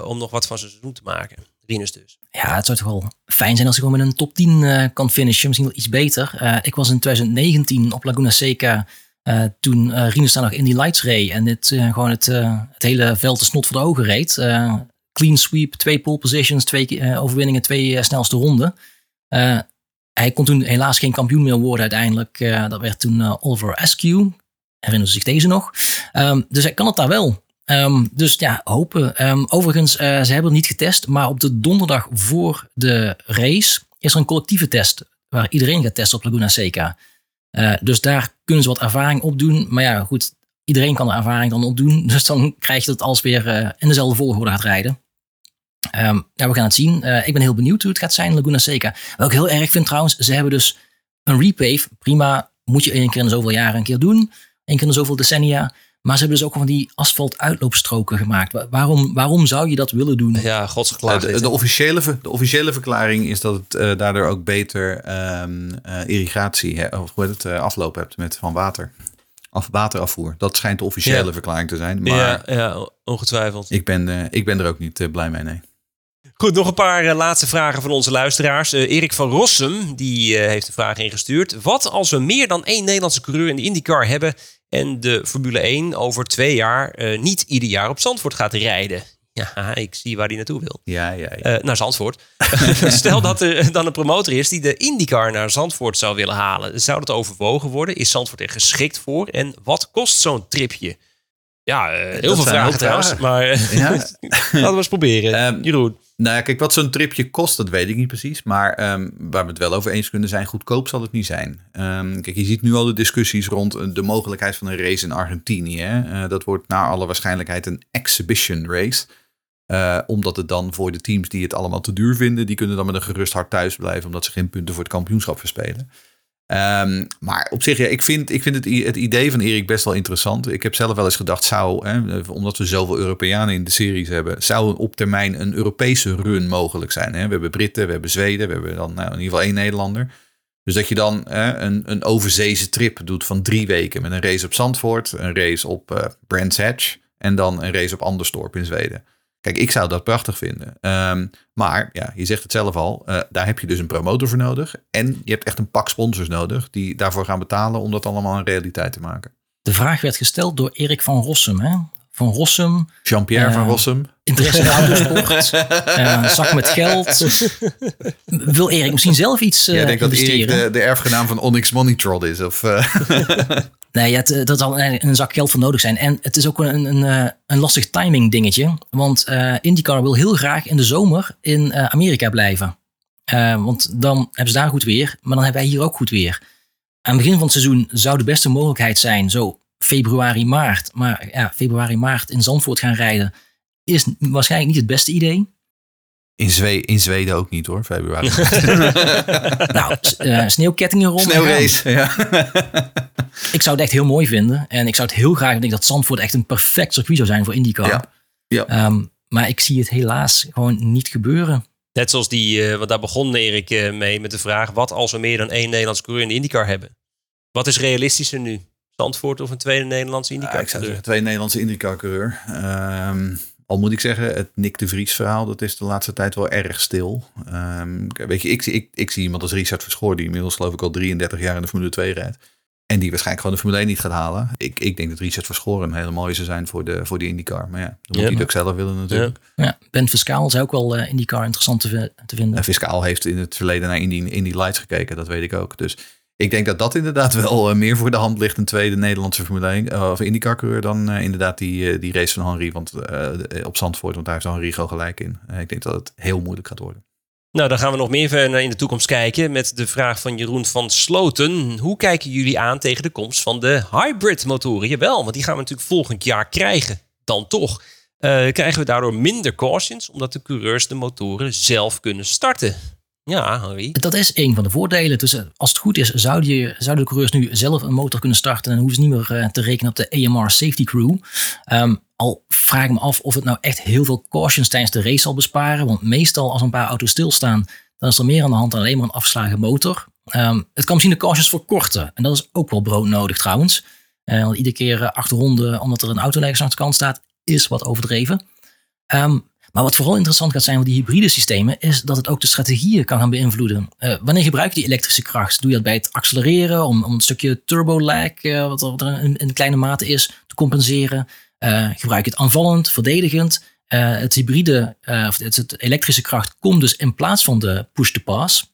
om nog wat van zijn seizoen te maken? Rinus dus. Ja, het zou toch wel fijn zijn als ik gewoon met een top 10 eh, kan finishen. Misschien wel iets beter. Ik was in 2019 op Laguna Seca. toen uh, Rinus daar nog in die lights reed. En dit gewoon het, het hele veld de snot voor de ogen reed. Clean sweep, twee pole positions, twee eh, overwinningen, twee eh, snelste ronden. Eh, hij kon toen helaas geen kampioen meer worden uiteindelijk. Dat werd toen Oliver Askew. Herinneren zich deze nog. Ehm, dus hij kan het daar wel. Ehm, dus ja, hopen. Ehm, overigens, ze hebben het niet getest, maar op de donderdag voor de race is er een collectieve test waar iedereen gaat testen op Laguna Seca. Dus daar kunnen ze wat ervaring opdoen. Maar ja, goed, iedereen kan de ervaring dan opdoen. Dus dan krijg je dat alles weer in dezelfde volgorde gaat rijden. Ehm, ja, we gaan het zien. Eh, ik ben heel benieuwd hoe het gaat zijn in Laguna Seca. Wat ik heel erg vind trouwens, ze hebben dus een repave. Prima, moet je één keer in zoveel jaren een keer doen. Eén keer in zoveel decennia. Maar ze hebben dus ook van die asfalt uitloopstroken gemaakt. Wa- Waarom, waarom zou je dat willen doen? Ja, gods Nou, geklaagd. de, de, officiële, de officiële verklaring is dat het eh, daardoor ook beter ehm, eh, irrigatie, hè, of hoe heet het, eh, afloop hebt met van water. Af, waterafvoer. Dat schijnt de officiële Ja. verklaring te zijn. Maar ja, ja, ongetwijfeld. ik, ben, eh, ik ben er ook niet eh, blij mee, nee. Goed, nog een paar eh, laatste vragen van onze luisteraars. Eh, Erik van Rossum die, eh, heeft een vraag ingestuurd. Wat als we meer dan één Nederlandse coureur in de IndyCar hebben... en de Formule 1 over twee jaar niet ieder jaar op Zandvoort gaat rijden? Ja, ik zie waar hij naartoe wil. Ja, ja, ja. Naar Zandvoort. Stel dat er dan een promotor is die de IndyCar naar Zandvoort zou willen halen. Zou dat overwogen worden? Is Zandvoort er geschikt voor? En wat kost zo'n tripje? Ja, heel Dat veel vragen trouwens. Maar Ja. laten we eens proberen. Ehm, Jeroen. Nou ja, kijk, wat zo'n tripje kost, dat weet ik niet precies. Maar ehm, waar we het wel over eens kunnen zijn, goedkoop zal het niet zijn. Ehm, kijk, je ziet nu al de discussies rond eh, de mogelijkheid van een race in Argentinië. Eh, dat wordt naar alle waarschijnlijk een exhibition race. Eh, omdat het dan voor de teams die het allemaal te duur vinden, die kunnen dan met een gerust hart thuis blijven, omdat ze geen punten voor het kampioenschap verspelen. Ehm, maar op zich, ja, ik vind, ik vind het, het idee van Erik best wel interessant. Ik heb zelf wel eens gedacht, zou, hè, omdat we zoveel Europeanen in de series hebben, zou op termijn een Europese run mogelijk zijn. Hè? We hebben Britten, we hebben Zweden, we hebben dan nou, in ieder geval één Nederlander. Dus dat je dan hè, een, een overzeese trip doet van drie weken met een race op Zandvoort, een race op eh Brands Hatch en dan een race op Anderstorp in Zweden. Kijk, ik zou dat prachtig vinden. Ehm, maar ja, je zegt het zelf al, eh, daar heb je dus een promotor voor nodig. En je hebt echt een pak sponsors nodig die daarvoor gaan betalen om dat allemaal een realiteit te maken. De vraag werd gesteld door Erik van Rossum. Hè? Van Rossum, Jean-Pierre Eh, van Rossum. interesse in autosport, eh, een zak met geld. Wil Erik misschien zelf iets eh Jij denkt dat investeren? Erik de, de erfgenaam van Onyx Money Trot is? Of, eh, Nee, ja, het, eh, dat zal een, een zak geld voor nodig zijn. En het is ook een, een, eh, een lastig timing dingetje. Want eh, IndyCar wil heel graag in de zomer in eh, Amerika blijven. Eh, want dan hebben ze daar goed weer. Maar dan hebben wij hier ook goed weer. Aan het begin van het seizoen zou de beste mogelijkheid zijn. Zo februari, maart. Maar ja, februari, maart in Zandvoort gaan rijden. Is waarschijnlijk niet het beste idee. in, Zwe in Zweden ook niet hoor, februari. Nou, eh, sneeuwkettingen rond. Sneeuwrace. Ja. Ik zou het echt heel mooi vinden. En ik zou het heel graag denken dat Zandvoort echt een perfect circuit zou zijn voor IndyCar. Ja. Ja. Ehm, maar ik zie het helaas gewoon niet gebeuren. Net zoals die, eh, want daar begon Erik eh, mee met de vraag: wat als we meer dan één Nederlands coureur in de IndyCar hebben? Wat is realistischer nu? Zandvoort of een tweede Nederlandse Ja, IndyCar? ik zou coureur? zeggen, twee Nederlandse IndyCar-coureur. Ehm, al moet ik zeggen, het Nick de Vries verhaal, dat is de laatste tijd wel erg stil. Ehm, weet je, ik, ik, ik zie iemand als Richard Verschoor, die inmiddels geloof ik al 33 jaar in de Formule 2 rijdt. En die waarschijnlijk gewoon de Formule 1 niet gaat halen. Ik, ik denk dat Richard Verschoor een hele mooie zou zijn voor de, voor de IndyCar. Maar ja, dan moet Ja. hij het ook zelf willen natuurlijk. Ja, Ben Fiscaal zou ook wel eh IndyCar interessant te, te vinden. En Fiscaal heeft in het verleden naar Indy, Indy Lights gekeken, dat weet ik ook. Dus ik denk dat dat inderdaad wel eh, meer voor de hand ligt. Een tweede Nederlandse Formule 1 eh, of IndyCar coureur dan eh, inderdaad die, die race van Henry want, op Zandvoort. Want daar heeft Henry gewoon gelijk in. Ik denk dat het heel moeilijk gaat worden. Nou, dan gaan we nog meer verder in de toekomst kijken met de vraag van Jeroen van Sloten. Hoe kijken jullie aan tegen de komst van de hybrid motoren? Jawel, want die gaan we natuurlijk volgend jaar krijgen. Dan toch. Krijgen we daardoor minder cautions, omdat de coureurs de motoren zelf kunnen starten. Ja, Harry. Dat is een van de voordelen. Dus eh, als het goed is, zouden, de coureurs nu zelf een motor kunnen starten. En hoeven ze niet meer eh, te rekenen op de AMR Safety Crew. Ehm, al vraag ik me af of het nou echt heel veel cautions tijdens de race zal besparen. Want meestal als een paar auto's stilstaan, dan is er meer aan de hand dan alleen maar een afgeslagen motor. Ehm, het kan misschien de cautions verkorten. En dat is ook wel broodnodig trouwens. Eh, want iedere keer acht ronden, omdat er een auto aan de kant staat, is wat overdreven. Ehm, maar wat vooral interessant gaat zijn voor die hybride systemen, is dat het ook de strategieën kan gaan beïnvloeden. Eh, wanneer gebruik je die elektrische kracht? Doe je dat bij het accelereren om, om een stukje turbo lag, eh, wat er, in, in kleine mate is, te compenseren? Eh, gebruik je het aanvallend, verdedigend? Het hybride, of het, elektrische kracht komt dus in plaats van de push-to-pass.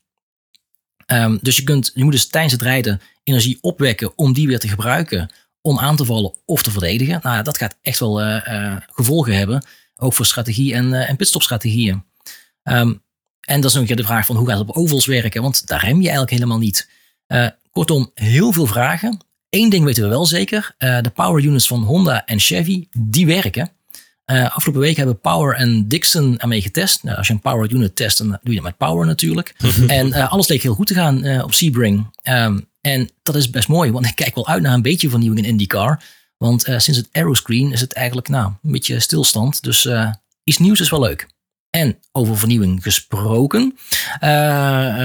Ehm, dus je, kunt, je moet dus tijdens het rijden energie opwekken om die weer te gebruiken om aan te vallen of te verdedigen. Nou, dat gaat echt wel gevolgen hebben, ook voor strategie en, eh en pitstopstrategieën. Ehm, en dat is nog de vraag van hoe gaat het op ovals werken, want daar rem je eigenlijk helemaal niet. Eh, kortom, heel veel vragen. Eén ding weten we wel zeker, eh, de power units van Honda en Chevy, die werken. Afgelopen week hebben Power en Dixon ermee getest. Nou, als je een power unit test, dan doe je dat met Power natuurlijk. en alles leek heel goed te gaan op Sebring. Ehm, en dat is best mooi, want ik kijk wel uit naar een beetje vernieuwing in IndyCar. Want eh, sinds het aeroscreen is het eigenlijk nou, een beetje stilstand. Dus eh, iets nieuws is wel leuk. En over vernieuwing gesproken. eh,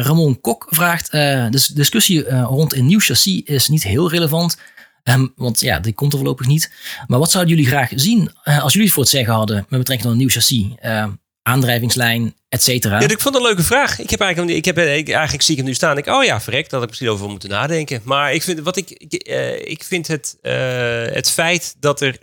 Ramon Kok vraagt: de discussie rond een nieuw chassis is niet heel relevant. Ehm, want ja, die komt er voorlopig niet. Maar wat zouden jullie graag zien als jullie het voor het zeggen hadden met betrekking tot een nieuw chassis? Eh, aandrijvingslijn, et cetera. Ja, ik vond het een leuke vraag. Ik heb eigenlijk, ik heb, ik, eigenlijk zie ik hem nu staan. Ik, oh ja, verrek, daar had ik misschien over moeten nadenken. Maar ik vind, wat ik, ik, eh, ik vind het, eh, het feit dat er.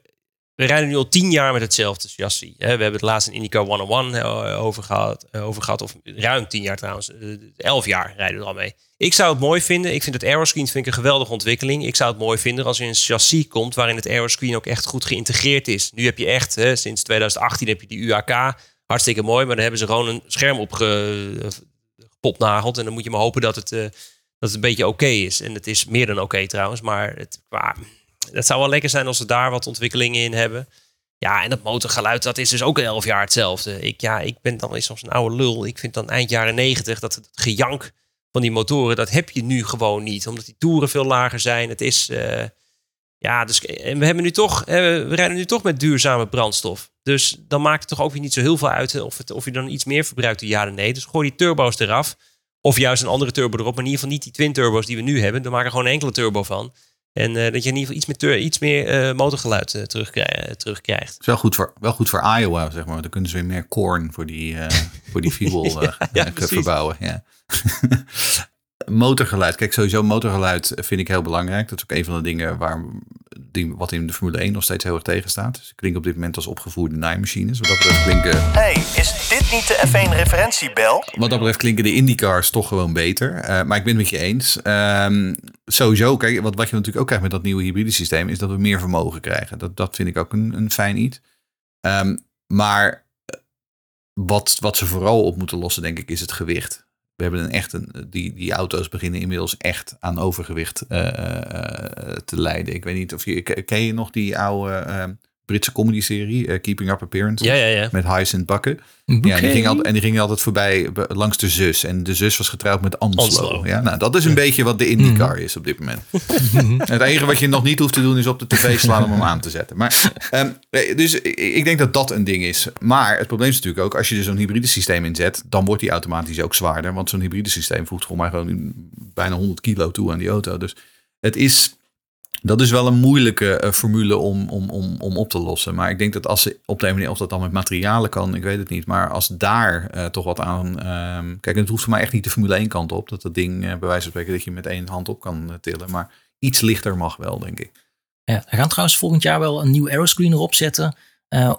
We rijden nu al tien jaar met hetzelfde chassis. We hebben het laatst in IndyCar 101 eh, over gehad, eh, over gehad. Of ruim tien jaar trouwens. Eh, elf jaar rijden we er al mee. Ik zou het mooi vinden. Ik vind het aeroscreen vind ik een geweldige ontwikkeling. Ik zou het mooi vinden als er een chassis komt waarin het aeroscreen ook echt goed geïntegreerd is. Nu heb je echt, sinds 2018 heb je die UAK. Hartstikke mooi, maar dan hebben ze gewoon een scherm opgepopnageld. En dan moet je maar hopen dat het, eh, dat het een beetje oké is. En het is meer dan oké trouwens. Maar het, het zou wel lekker zijn als ze daar wat ontwikkelingen in hebben. Ja, en dat motorgeluid, dat is dus ook 11 jaar hetzelfde. Ik, ja, ik ben dan eens soms een oude lul. Ik vind dan eind jaren 90 dat het gejank van die motoren, dat heb je nu gewoon niet. Omdat die toeren veel lager zijn. Het is, eh, ja, dus en we hebben nu toch, eh, we rijden nu toch met duurzame brandstof. Dus dan maakt het toch ook weer niet zo heel veel uit of, het, of je dan iets meer verbruikt, ja of nee. Dus gooi die turbo's eraf. Of juist een andere turbo erop. Maar in ieder geval niet die twin turbo's die we nu hebben. Dan maken gewoon een enkele turbo van. En eh, dat je in ieder geval iets meer, iets meer eh, motorgeluid uh, terugkrijgt. terugkrijgt. Het is wel goed, voor, wel goed voor Iowa, zeg maar. Dan kunnen ze weer meer corn voor die, voor die fuel ja, ja, verbouwen. Ja. motorgeluid. Kijk, sowieso motorgeluid vind ik heel belangrijk. Dat is ook een van de dingen waar, die, wat in de Formule 1 nog steeds heel erg tegen staat. Ze klinken op dit moment als opgevoerde naaimachines. Wat dat betreft klinken... hey, is dit niet de F1 referentiebel? Wat dat betreft klinken de IndyCars toch gewoon beter. Uh, maar ik ben het met je eens. Um, sowieso, kijk, wat, wat je natuurlijk ook krijgt met dat nieuwe hybride systeem... is dat we meer vermogen krijgen. Dat, dat vind ik ook een, een fijn iets. Um, maar wat, wat ze vooral op moeten lossen, denk ik, is het gewicht we hebben een echt een, die, die auto's beginnen inmiddels echt aan overgewicht uh, te lijden. Ik weet niet of je ken je nog die oude uh, Britse comedy serie Keeping Up Appearance ja, ja, ja. met Hyacinth Bakken. Ja, die ging altijd, en die ging altijd voorbij langs de zus en de zus was getrouwd met Anslo. Anslo. Ja, nou dat is een beetje wat de IndyCar is op dit moment. het enige wat je nog niet hoeft te doen is op de tv slaan om hem aan te zetten. Maar um, dus ik denk dat dat een ding is. Maar het probleem is natuurlijk ook als je er zo'n hybride systeem inzet, dan wordt die automatisch ook zwaarder, want zo'n hybride systeem voegt gewoon maar gewoon bijna 100 kilo toe aan die auto. Dus het is dat is wel een moeilijke uh, formule om, om, om, om op te lossen. Maar ik denk dat als ze op de manier, of dat dan met materialen kan, ik weet het niet. Maar als daar uh, toch wat aan. Um, kijk, het hoeft voor mij echt niet de Formule 1 kant op. Dat dat ding, uh, bij wijze van spreken, dat je met één hand op kan tillen. Maar iets lichter mag wel, denk ik. Ja, we gaan trouwens volgend jaar wel een nieuw aeroscreen erop zetten.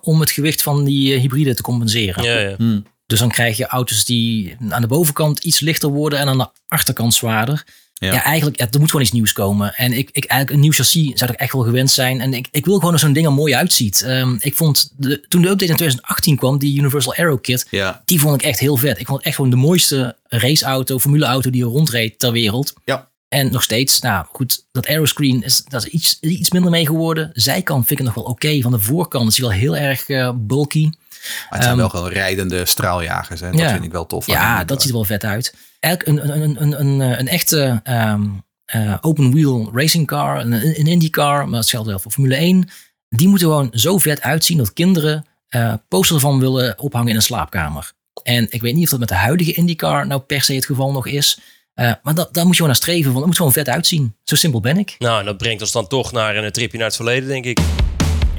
om het gewicht van die hybride te compenseren. Ja, ja. Hmm. Dus dan krijg je auto's die aan de bovenkant iets lichter worden en aan de achterkant zwaarder. Ja. ja, eigenlijk, er moet gewoon iets nieuws komen. En ik, ik eigenlijk een nieuw chassis zou ik echt wel gewend zijn. En ik, ik wil gewoon dat zo'n ding er mooi uitziet. Um, ik vond, de, toen de update in 2018 kwam, die Universal Aero Kit, ja. die vond ik echt heel vet. Ik vond het echt gewoon de mooiste raceauto, formuleauto die er rondreed ter wereld. Ja. En nog steeds, nou goed, dat aeroscreen is, dat is iets, iets minder mee geworden. Zijkant vind ik het nog wel oké. Van de voorkant is hij wel heel erg uh, bulky. Maar het zijn um, wel gewoon rijdende straaljagers. Hè? Dat ja. vind ik wel tof. Ja, dat ziet er wel vet uit. Een, een, een, een, een echte um, uh, open wheel racing car, een, een IndyCar, maar hetzelfde geldt voor Formule 1. Die moeten gewoon zo vet uitzien dat kinderen uh, posters ervan willen ophangen in een slaapkamer. En ik weet niet of dat met de huidige IndyCar nou per se het geval nog is. Uh, maar dat, daar moet je gewoon naar streven, want het moet gewoon vet uitzien. Zo simpel ben ik. Nou, en dat brengt ons dan toch naar een tripje naar het verleden, denk ik.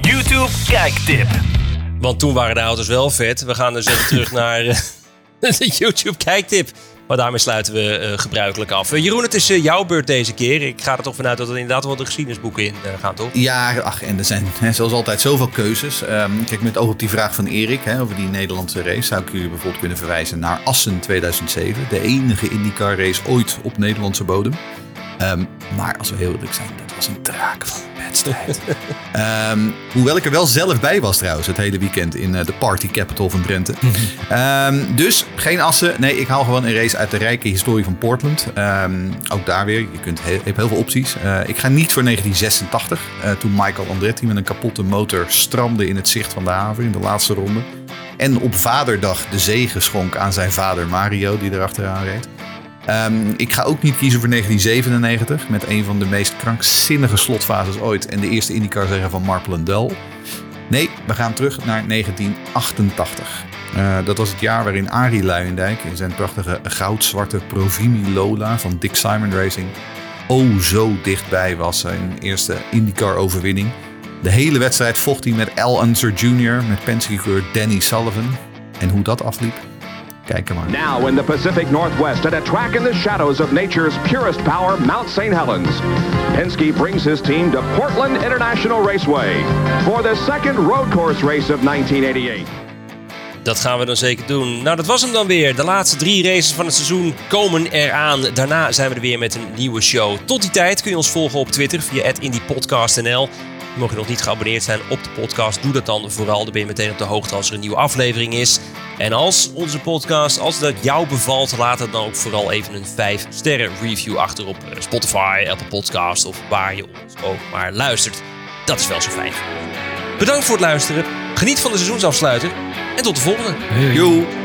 YouTube kijktip. Want toen waren de auto's wel vet. We gaan dus even terug naar de YouTube kijktip. Maar daarmee sluiten we uh, gebruikelijk af. Uh, Jeroen, het is uh, jouw beurt deze keer. Ik ga er toch vanuit dat er inderdaad wel de geschiedenisboeken in gaan, toch? Ja, ach, en er zijn hè, zoals altijd zoveel keuzes. Um, kijk, met oog op die vraag van Erik hè, over die Nederlandse race... zou ik jullie bijvoorbeeld kunnen verwijzen naar Assen 2007. De enige IndyCar race ooit op Nederlandse bodem. Um, maar als we heel eerlijk zijn, dat was een draak van een wedstrijd. um, hoewel ik er wel zelf bij was trouwens, het hele weekend in uh, de party capital van Drenthe. um, dus geen assen. Nee, ik haal gewoon een race uit de rijke historie van Portland. ook daar weer, je kunt he hebt heel veel opties. Uh, ik ga niet voor 1986, uh, toen Michael Andretti met een kapotte motor strandde in het zicht van de haven in de laatste ronde. En op vaderdag de zegen schonk aan zijn vader Mario, die erachteraan reed. Um, ik ga ook niet kiezen voor 1997 met een van de meest krankzinnige slotfases ooit en de eerste IndyCar zeggen van Marple Dull. Nee, we gaan terug naar 1988. Uh, dat was het jaar waarin Arie Luijendijk in zijn prachtige goudzwarte Provimi Lola van Dick Simon Racing oh zo dichtbij was zijn eerste IndyCar overwinning. De hele wedstrijd vocht hij met Al Unser Jr. met Penske-coureur Danny Sullivan. En hoe dat afliep, Kijk maar. Now in the Pacific Northwest at a track in the shadows of nature's purest power, Mount St. Helens. Penske brings his team to Portland International Raceway for the second road course race of 1988. Dat gaan we dan zeker doen. Nou, dat was hem dan weer. De laatste drie races van het seizoen komen eraan. Daarna zijn we er weer met een nieuwe show. Tot die tijd kun je ons volgen op Twitter via @indiepodcastnl. Mocht je nog niet geabonneerd zijn op de podcast, doe dat dan vooral. Dan ben je meteen op de hoogte als er een nieuwe aflevering is. En als onze podcast, als dat jou bevalt, laat het dan ook vooral even een 5 sterren review achter op Spotify, Apple Podcast of waar je ons ook maar luistert. Dat is wel zo fijn. Bedankt voor het luisteren. Geniet van de seizoensafsluiter. En tot de volgende. Volg